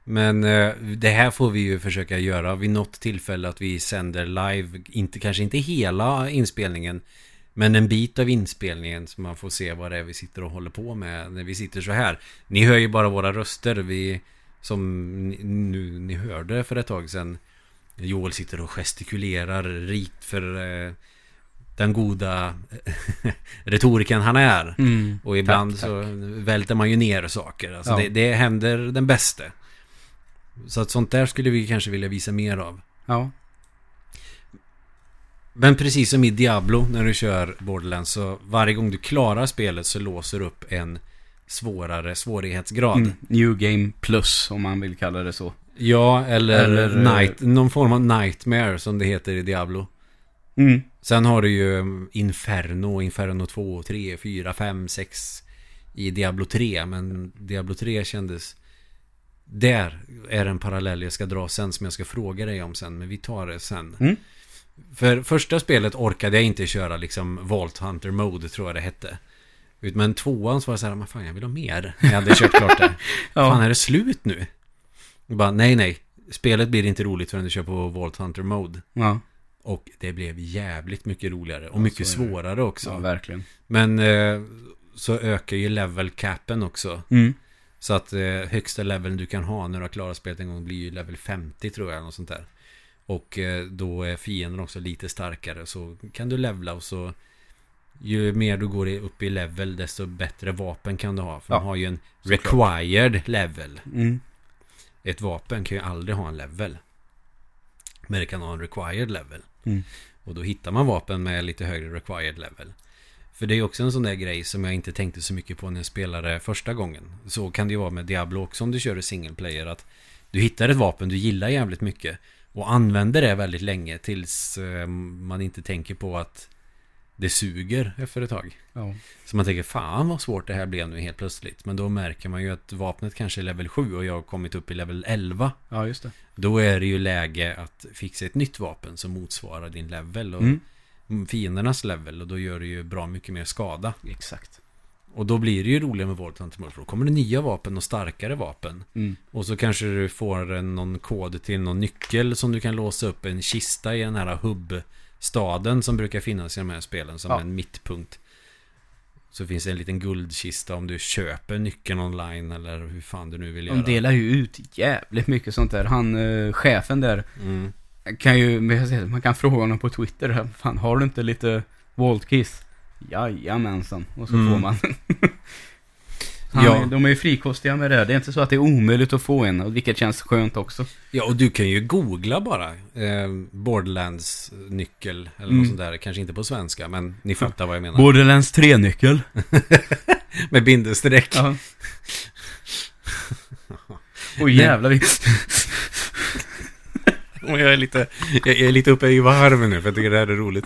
Men eh, det här får vi ju försöka göra vid något tillfälle att vi sänder live. Inte, kanske inte hela inspelningen. Men en bit av inspelningen så man får se vad det är vi sitter och håller på med när vi sitter så här. Ni hör ju bara våra röster. Vi, som ni, nu, ni hörde för ett tag sedan. Joel sitter och gestikulerar rikt för eh, den goda retoriken han är. Mm. Och ibland Tack, så välter man ju ner saker. Alltså Ja. det, det händer den bästa. Så att sånt där skulle vi kanske vilja visa mer av. Ja. Men precis som i Diablo när du kör Borderlands så varje gång du klarar spelet så låser du upp en svårare svårighetsgrad. Mm. New Game Plus, om man vill kalla det så. Ja, eller, Eller, night, någon form av nightmare som det heter i Diablo. Mm. Sen har du ju um, Inferno, Inferno 2, 3, 4, 5, 6 i Diablo 3. Men Diablo 3 kändes... Där är en parallell jag ska dra sen som jag ska fråga dig om sen. Men vi tar det sen. Mm. För första spelet orkade jag inte köra liksom Vault Hunter Mode tror jag det hette. Men tvåan så var det så här, fan jag vill ha mer. Jag hade kört klart det. Ja. Fan är det slut nu? Jag bara, nej nej. Spelet blir inte roligt förrän du kör på Vault Hunter Mode. Ja. Och det blev jävligt mycket roligare och mycket svårare också. ja, verkligen. Men eh, så ökar ju level capen också. Mm. Så att eh, högsta leveln du kan ha när du har klarat spelet en gång blir ju level 50 tror jag. Något sånt där. Och eh, då är fienden också lite starkare. Så kan du levla och så ju mer du går upp i level desto bättre vapen kan du ha. För Ja, de har ju en såklart. required level. Mm. Ett vapen kan ju aldrig ha en level. Men det kan ha en required level. Mm. Och då hittar man vapen med lite högre required level. För det är också en sån där grej som jag inte tänkte så mycket på när jag spelade första gången. Så kan det ju vara med Diablo också om du kör i single player. Att du hittar ett vapen du gillar jävligt mycket. Och använder det väldigt länge tills eh, man inte tänker på att det suger efter ett tag. Ja. Så man tänker, fan vad svårt det här blev nu helt plötsligt. Men då märker man ju att vapnet kanske är level 7 och jag har kommit upp i level 11. ja, just det. Då är det ju läge att fixa ett nytt vapen som motsvarar din level och Mm. fiendernas level. Och då gör det ju bra mycket mer skada. Exakt. Och då blir det ju roligare med Mode. För då kommer det nya vapen och starkare vapen. Mm. Och så kanske du får en, någon kod till någon nyckel som du kan låsa upp en kista i den här hubbstaden som brukar finnas i de här spelen som Ja. en mittpunkt. Så finns det en liten guldkista om du köper nyckeln online eller hur fan du nu vill göra. De delar ju ut jävligt mycket sånt där. Han, eh, chefen där, Mm. kan ju, man kan fråga honom på Twitter, fan har du inte lite Waltkiss? Jajamensan. Och så Mm. får man. Han, Ja. är- De är ju frikostiga med det. Det är inte så att det är omöjligt att få en, vilket känns skönt också. Ja, och du kan ju googla bara eh, Borderlands-nyckel eller Mm. något sånt där. Kanske inte på svenska, men ni fattar vad jag menar. Borderlands 3-nyckel. Med bindestreck. Ja. Åh jävlar jag är lite, jag är lite uppe i varv nu för jag tycker det här är roligt.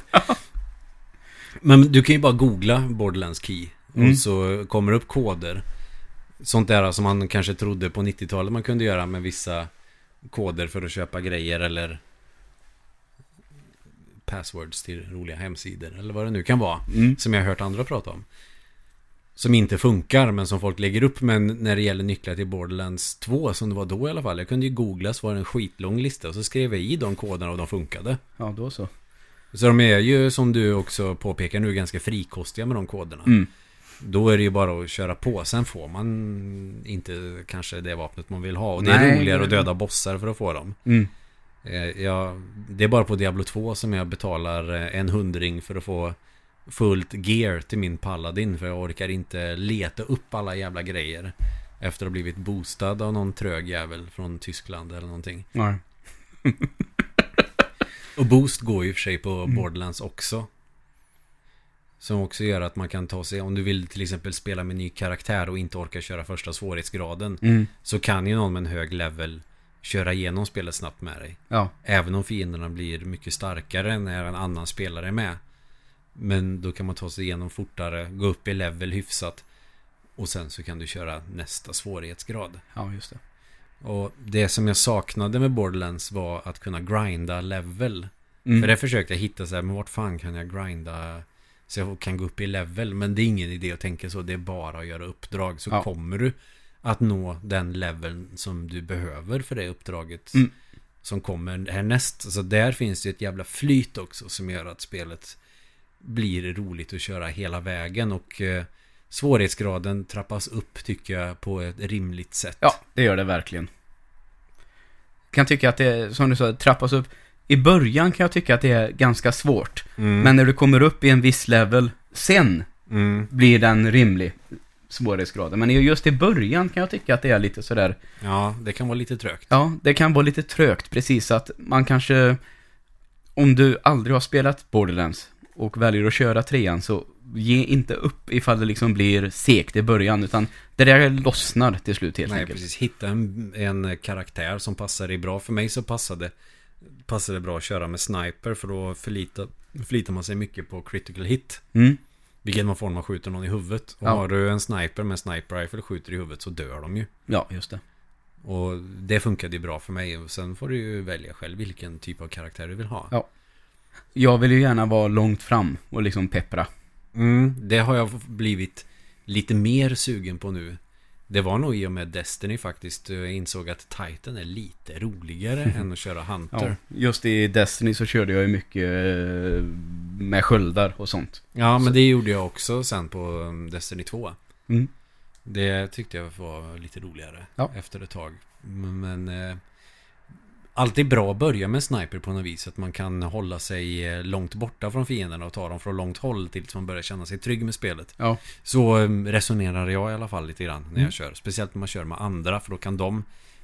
Men du kan ju bara googla Borderlands Key. Mm. Och så kommer upp koder. Sånt där som man kanske trodde på 90-talet man kunde göra med vissa koder för att köpa grejer eller passwords till roliga hemsidor eller vad det nu kan vara. Mm. Som jag har hört andra prata om. Som inte funkar men som folk lägger upp. Men när det gäller nycklar till Borderlands 2 som det var då i alla fall. Jag kunde ju googla så var det en skitlång lista. Och så skrev jag i de koderna och de funkade. Ja, då så. Så de är ju som du också påpekar nu ganska frikostiga med de koderna. Mm. Då är det ju bara att köra på. Sen får man inte kanske det vapnet man vill ha. Och det är Nej. roligare att döda bossar för att få dem. Mm. Eh, Jag, det är bara på Diablo 2 som jag betalar eh, en hundring för att få fullt gear till min paladin. För jag orkar inte leta upp alla jävla grejer. Efter att ha blivit boostad av någon trög jävel från Tyskland eller någonting. Ja. Och boost går ju i och för sig på Mm. Borderlands också. Som också gör att man kan ta sig, om du vill till exempel spela med ny karaktär och inte orkar köra första svårighetsgraden. Mm. Så kan ju någon med en hög level köra igenom spelet snabbt med dig. Ja. Även om fienderna blir mycket starkare när en annan spelare är med. Men då kan man ta sig igenom fortare, gå upp i level hyfsat. Och sen så kan du köra nästa svårighetsgrad. Ja, just det. Och det som jag saknade med Borderlands var att kunna grinda level. Mm. För det försökte jag hitta så här, men vart fan kan jag grinda så jag kan gå upp i level? Men det är ingen idé att tänka så, det är bara att göra uppdrag. Så Ja. kommer du att nå den leveln som du behöver för det uppdraget. Mm. Som kommer härnäst. Så där finns det ett jävla flyt också som gör att spelet blir roligt att köra hela vägen. Och eh, svårighetsgraden trappas upp tycker jag på ett rimligt sätt. Ja, det gör det verkligen. Kan tycka att det, som du sa, trappas upp. I början kan jag tycka att det är ganska svårt. Mm. Men när du kommer upp i en viss level, sen Mm. blir den rimlig svårighetsgraden. Men just i början kan jag tycka att det är lite sådär, Ja, det kan vara lite trögt. ja, det kan vara lite trögt, precis att man kanske, om du aldrig har spelat Borderlands och väljer att köra trean, så ge inte upp ifall det liksom blir segt i början, utan det där lossnar till slut helt Nej, enkelt. precis. Hitta en, en karaktär som passar dig bra. För mig så passade, passade det bra att köra med sniper. För då förlitar, förlitar man sig mycket på critical hit. Mm. Vilket man får när man skjuter någon i huvudet. Och Ja. har du en sniper med sniper rifle och skjuter i huvudet så dör de ju. Ja, just det. Och det funkade ju bra för mig. Och sen får du ju välja själv vilken typ av karaktär du vill ha. Ja. Jag vill ju gärna vara långt fram och liksom peppra. Mm, det har jag blivit lite mer sugen på nu. Det var nog i och med Destiny faktiskt. Jag insåg att Titan är lite roligare än att köra Hunter. Ja, just i Destiny så körde jag ju mycket eh, med sköldar och sånt. Ja, men Så- det gjorde jag också sen på um, Destiny 2. Mm. Det tyckte jag var lite roligare Ja. efter ett tag. Men, men eh, alltid bra att börja med sniper på något vis. Att man kan hålla sig eh, långt borta från fienderna och ta dem från långt håll tills man börjar känna sig trygg med spelet. Ja. Så eh, resonerar jag i alla fall lite grann när Mm. jag kör. Speciellt när man kör med andra för då kan de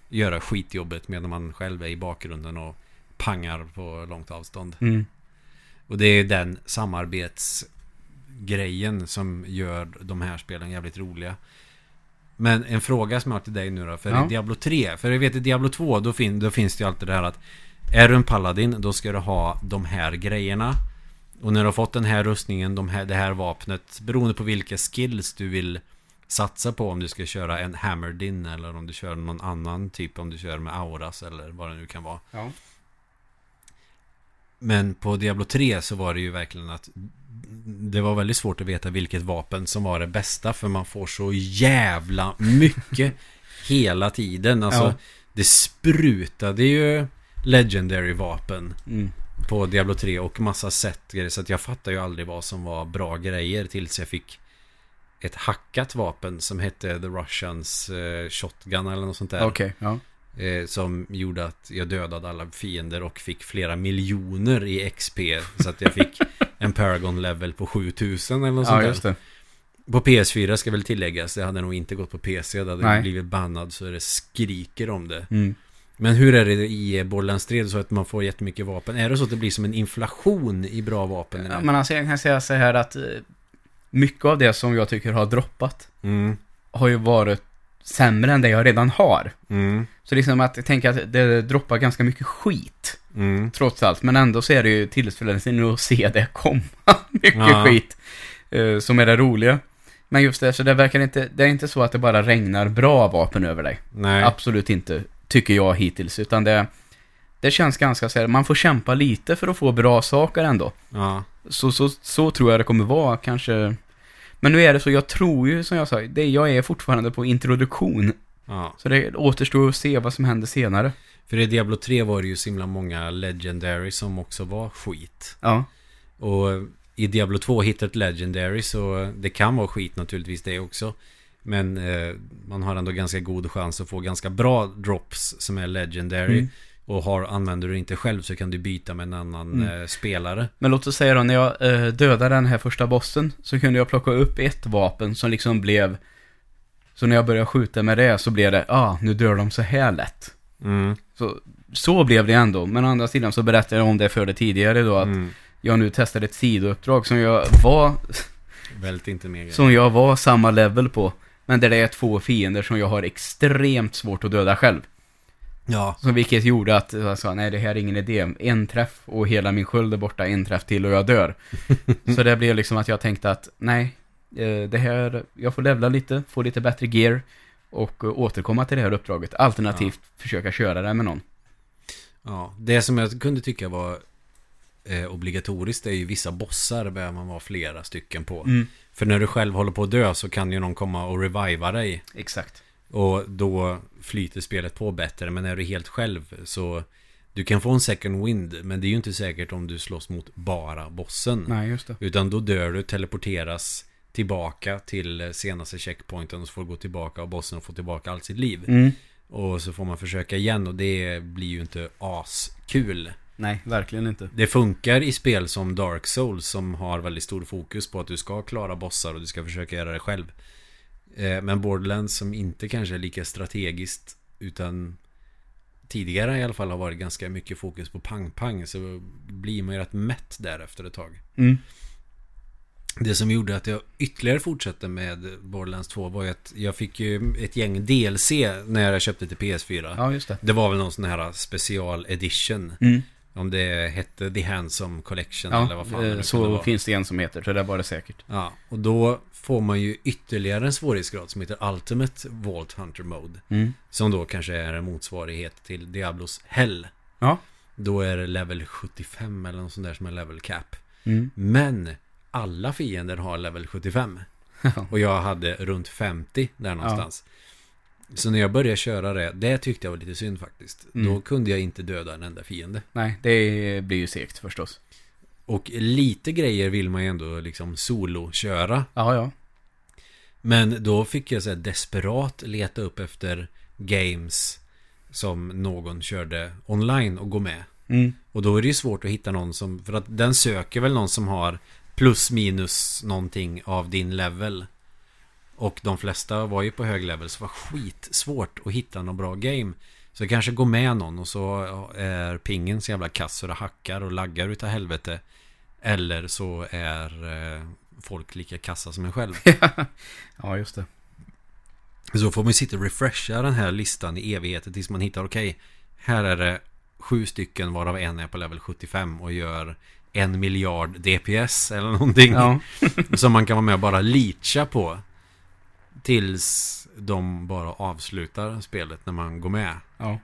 göra skitjobbet medan man själv är i bakgrunden och pangar på långt avstånd. Mm. Och det är den samarbetsgrejen som gör de här spelen jävligt roliga. Men en fråga som jag har till dig nu då, för Ja. i Diablo 3, för jag vet i Diablo 2 då, fin- då finns det ju alltid det här att är du en paladin då ska du ha de här grejerna. Och när du har fått den här rustningen, de här, det här vapnet, beroende på vilka skills du vill satsa på om du ska köra en Hammerdin eller om du kör någon annan typ, om du kör med Auras eller vad det nu kan vara. Ja. Men på Diablo 3 så var det ju verkligen att det var väldigt svårt att veta vilket vapen som var det bästa för man får så jävla mycket hela tiden. Alltså Ja. det sprutade ju Legendary vapen Mm. på Diablo 3 och massa set grejer så att jag fattar ju aldrig vad som var bra grejer tills jag fick ett hackat vapen som hette The Russians eh, Shotgun eller något sånt där. Okej, ja. Eh, som gjorde att jag dödade alla fiender och fick flera miljoner i XP. Så att jag fick en Paragon level på 7000 eller något Ja, sånt just där. det. På PS4 ska väl tilläggas. Det hade nog inte gått på PC. Det hade Nej. blivit bannad så det skriker om det. Mm. Men hur är det i Borderlands 3? Så att man får jättemycket vapen. Är det så att det blir som en inflation i bra vapen? Ja, men alltså jag kan säga så här att eh, mycket av det som jag tycker har droppat Mm, har ju varit sämre än det jag redan har. mm, Så liksom att tänker att det droppar ganska mycket skit, mm. trots allt. Men ändå så är det ju tillfredsställande att se det komma. mycket Ja. skit. eh, som är det roliga. Men just det, så det verkar inte, det är inte så att det bara regnar bra vapen över dig. Nej. Absolut inte, tycker jag hittills. Utan det, det känns ganska så här, man får kämpa lite för att få bra saker ändå. Ja. Så, så, så tror jag det kommer vara, kanske. Men nu är det så, jag tror ju som jag sa, det, jag är fortfarande på introduktion. ja. Så det återstår att se vad som händer senare. För i Diablo 3 var det ju så himla många Legendary som också var skit. Ja. Och i Diablo 2 hittat Legendary så det kan vara skit naturligtvis det också. Men eh, man har ändå ganska god chans att få ganska bra drops som är Legendary. Mm. Och har, använder du inte själv så kan du byta med en annan Mm. eh, spelare. Men låt oss säga då, när jag eh, dödade den här första bossen så kunde jag plocka upp ett vapen som liksom blev... Så när jag började skjuta med det så blev det, ah, nu dör de så här lätt. Mm. Så, så blev det ändå. Men å andra sidan så berättade jag om det för det tidigare då att Mm. jag nu testade ett sidouppdrag som jag var, Vält inte mer som jag var samma level på. Men där det är två fiender som jag har extremt svårt att döda själv. Ja. Så vilket gjorde att jag sa, nej det här är ingen idé. En träff och hela min sköld är borta, en träff till och jag dör. så det blev liksom att jag tänkte att, nej, eh, det här, jag får levla lite, få lite bättre gear och eh, återkomma till det här uppdraget. Alternativt försöka köra det med någon. Ja, det som jag kunde tycka var eh, obligatoriskt är ju vissa bossar behöver man vara flera stycken på. Mm. För när du själv håller på att dö så kan ju någon komma och reviva dig. Exakt. Och då flyter spelet på bättre. Men är du helt själv så du kan få en second wind. Men det är ju inte säkert om du slåss mot bara bossen. Nej, just det. Utan då dör du, teleporteras tillbaka till eh, senaste checkpointen och så får du gå tillbaka och bossen får tillbaka allt sitt liv. Mm. Och så får man försöka igen och det blir ju inte askul. Nej, verkligen inte. Det funkar i spel som Dark Souls som har väldigt stor fokus på att du ska klara bossar och du ska försöka göra det själv. Eh, Men Borderlands som inte kanske är lika strategiskt utan tidigare i alla fall har varit ganska mycket fokus på pang-pang så blir man ju rätt mätt där efter ett tag. Mm. Det som gjorde att jag ytterligare fortsatte med Borderlands 2 var ju att jag fick ju ett gäng DLC när jag köpte till PS4. Ja, just det. Det var väl någon sån här special edition. Mm. Om det hette The Handsome Collection eller Ja, vad fan det eh, nu kunde så vara. finns det en som heter, så det var det säkert. Ja, och då får man ju ytterligare en svårighetsgrad som heter Ultimate Vault Hunter Mode. Mm. Som då kanske är en motsvarighet till Diablos Hell. Ja. Då är det level 75 eller något sånt där som är level cap. Mm. Men alla fiender har level 75. Och jag hade runt 50 där någonstans. Så när jag började köra det, det tyckte jag var lite synd faktiskt. Mm. Då kunde jag inte döda en enda fiende. Nej, det blir ju segt förstås. Och lite grejer vill man ju ändå liksom solo-köra. Ja, ja. Men då fick jag så desperat leta upp efter games som någon körde online och gå med. Mm. Och då är det ju svårt att hitta någon som, för att den söker väl någon som har plus minus någonting av din level. Och de flesta var ju på hög level så var skitsvårt att hitta någon bra game. Så jag kanske går med någon och så är pingen så jävla kass så det hackar och laggar utav helvete. Eller så är eh, folk lika kassa som en själv. ja, just det. Så får man ju sitta och refresha den här listan i evigheter tills man hittar okej. här är det sju stycken varav en är på level 75 och gör en miljard DPS eller någonting. Ja. som man kan vara med och bara leacha på. Tills de bara avslutar spelet när man går med. ja.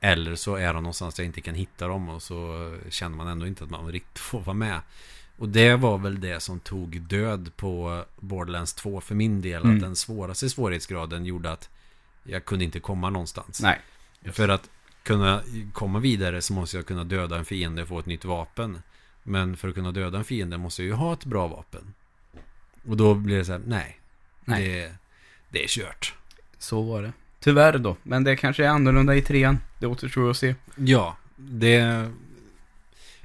Eller så är de någonstans där jag inte kan hitta dem och så känner man ändå inte att man riktigt får vara med. Och det var väl det som tog död på Borderlands 2 för min del. Mm. Att den svåraste svårighetsgraden gjorde att jag kunde inte komma någonstans. Nej. För att kunna komma vidare så måste jag kunna döda en fiende och få ett nytt vapen. Men för att kunna döda en fiende måste jag ju ha ett bra vapen. Och då blir det så här, nej. Nej. Det, det är kört. Så var det. Tyvärr då. Men det kanske är annorlunda i trean. Det återstår att se. Ja, det...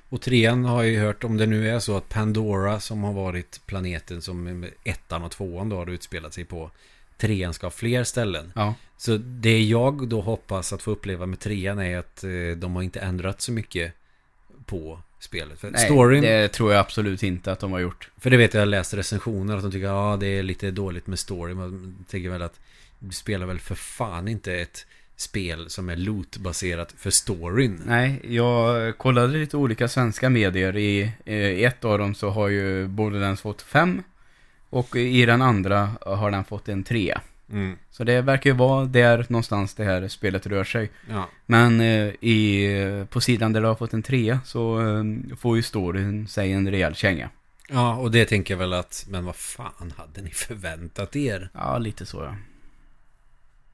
Och trean har jag ju hört om det nu är så att Pandora som har varit planeten som ettan och tvåan då har utspelat sig på. Trean ska ha fler ställen. Ja. Så det jag då hoppas att få uppleva med trean är att eh, de har inte ändrat så mycket på spelet. För Nej, storyn, det tror jag absolut inte att de har gjort. för det vet jag, jag läst recensioner att de tycker att ja, det är lite dåligt med story. Man tänker väl att du spelar väl för fan inte ett spel som är loot-baserat för storyn. Nej, jag kollade lite olika svenska medier. I, i ett av dem så har ju Borderlands fått fem. Och i den andra har den fått en trea. Mm. Så det verkar ju vara där någonstans det här spelet rör sig. Ja. Men eh, i, på sidan där det har fått en trea så eh, får ju storyn sig en rejäl känga. ja, och det tänker jag väl att, men vad fan hade ni förväntat er? Ja, lite så ja.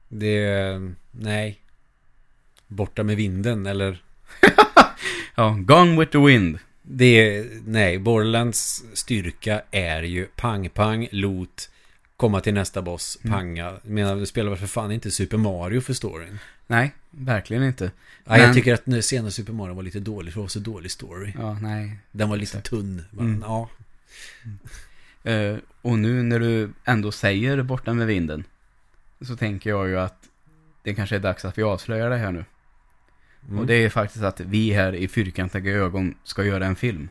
Det, nej. Borta med vinden eller? Ja, Gone with the Wind. Det, nej, Borderlands styrka är ju pang, pang, loot, komma till nästa boss, Mm. panga. Jag menar, du spelar väl för fan inte Super Mario för storyn? Nej, verkligen inte. Ja, jag Men- tycker att den senaste Super Mario var lite dålig, för det var så dålig story. Ja, nej. Den var lite tunn. Men, Mm. Ja, Eh, och nu när du ändå säger borta med vinden. Så tänker jag ju att det kanske är dags att vi avslöjar det här nu. mm. Och det är faktiskt att vi här i Fyrkantiga ögon ska göra en film.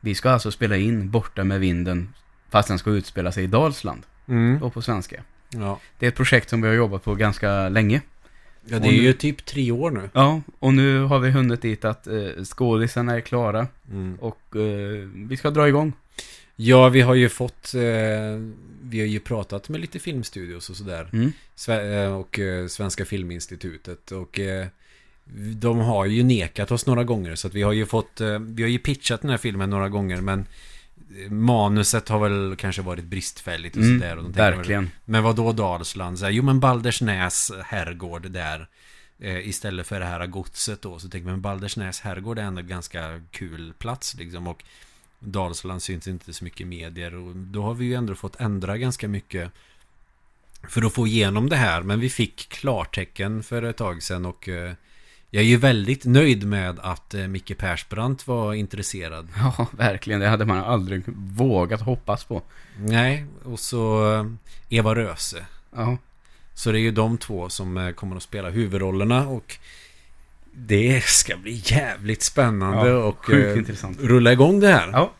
Vi ska alltså spela in Borta med vinden fast den ska utspela sig i Dalsland. Mm. Då på svenska. Ja. Det är ett projekt som vi har jobbat på ganska länge. ja, det är ju typ tre år nu. Ja, och nu har vi hunnit dit att eh, skådisarna är klara Mm. och eh, vi ska dra igång. Ja, vi har ju fått, eh, vi har ju pratat med lite filmstudios och sådär. Mm. Sve- eh, och eh, Svenska Filminstitutet. Och eh, de har ju nekat oss några gånger. Så att vi har ju fått, eh, vi har ju pitchat den här filmen några gånger. Men manuset har väl kanske varit bristfälligt och Mm, sådär. Och de tänker väl, verkligen. Men vad då Dalsland? Så här, jo men Baldersnäs herrgård där. Eh, istället för det här godset då. Så tänker man Baldersnäs herrgård är ändå en ganska kul plats liksom. Och Dalsland syns inte så mycket i medier. Och då har vi ju ändå fått ändra ganska mycket. För att få igenom det här. Men vi fick klartecken för ett tag sedan. Och eh, jag är ju väldigt nöjd med att eh, Micke Persbrandt var intresserad. Ja, verkligen. Det hade man aldrig vågat hoppas på. Nej, och så eh, Eva Röse. Ja, Så det är ju de två som eh, kommer att spela huvudrollerna och det ska bli jävligt spännande Ja, och eh, intressant. rulla igång det här. Ja.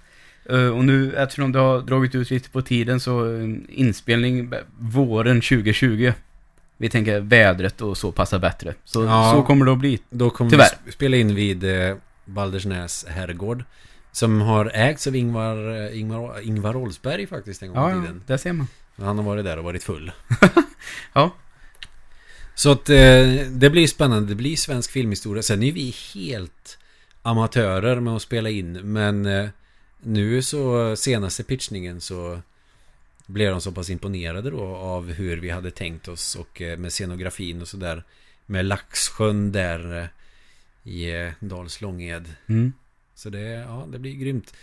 Och nu eftersom det har dragit ut lite på tiden så inspelning våren 2020. Vi tänker vädret och så passar bättre. Så, Ja. så kommer det att bli. Då kommer Tyvärr. vi sp- spela in vid eh, Baldersnäs herrgård. Som har ägts av Ingvar, eh, Ingvar, Ingvar Oldsberg faktiskt en gång Ja, i ja, tiden. där ser man. Han har varit där och varit full. Ja. Så att eh, det blir spännande. Det blir svensk filmhistoria. Sen är vi helt amatörer med att spela in. Men eh, nu så senaste pitchningen så blev de så pass imponerade då av hur vi hade tänkt oss och eh, med scenografin och sådär. Med Laxsjön där eh, i eh, Dals Långed. Mm. Så det, ja, det blir grymt.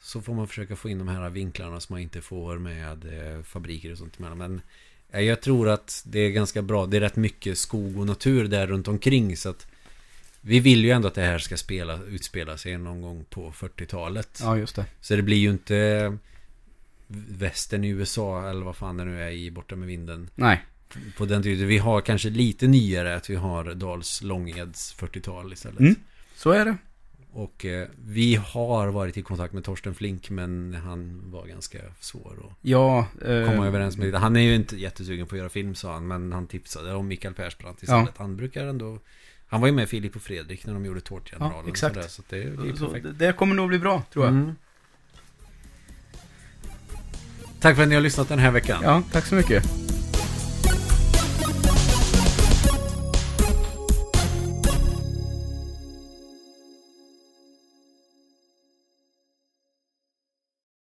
Så får man försöka få in de här vinklarna som man inte får med fabriker och sånt. Men jag tror att det är ganska bra. Det är rätt mycket skog och natur där runt omkring. Så att vi vill ju ändå att det här ska spela, utspela sig någon gång på 40-talet. Ja, just det. Så det blir ju inte västern i USA eller vad fan det nu är i Borta med vinden. Nej. På den tiden. Vi har kanske lite nyare att vi har Dals Långeds 40-tal istället. Mm, så är det. Och eh, vi har varit i kontakt med Torsten Flink men han var ganska svår att ja, eh, komma överens med. Han är ju inte jättesugen på att göra film sa han men han tipsade om Mikael Persbrandt istället. Ja. Han brukar ändå han var ju med Filip och Fredrik när de gjorde Tårtgeneralen. Ja, exakt. Så, där, så, det, det, så det, kommer nog bli bra tror jag. Mm. Tack för att ni har lyssnat den här veckan. Ja, tack så mycket.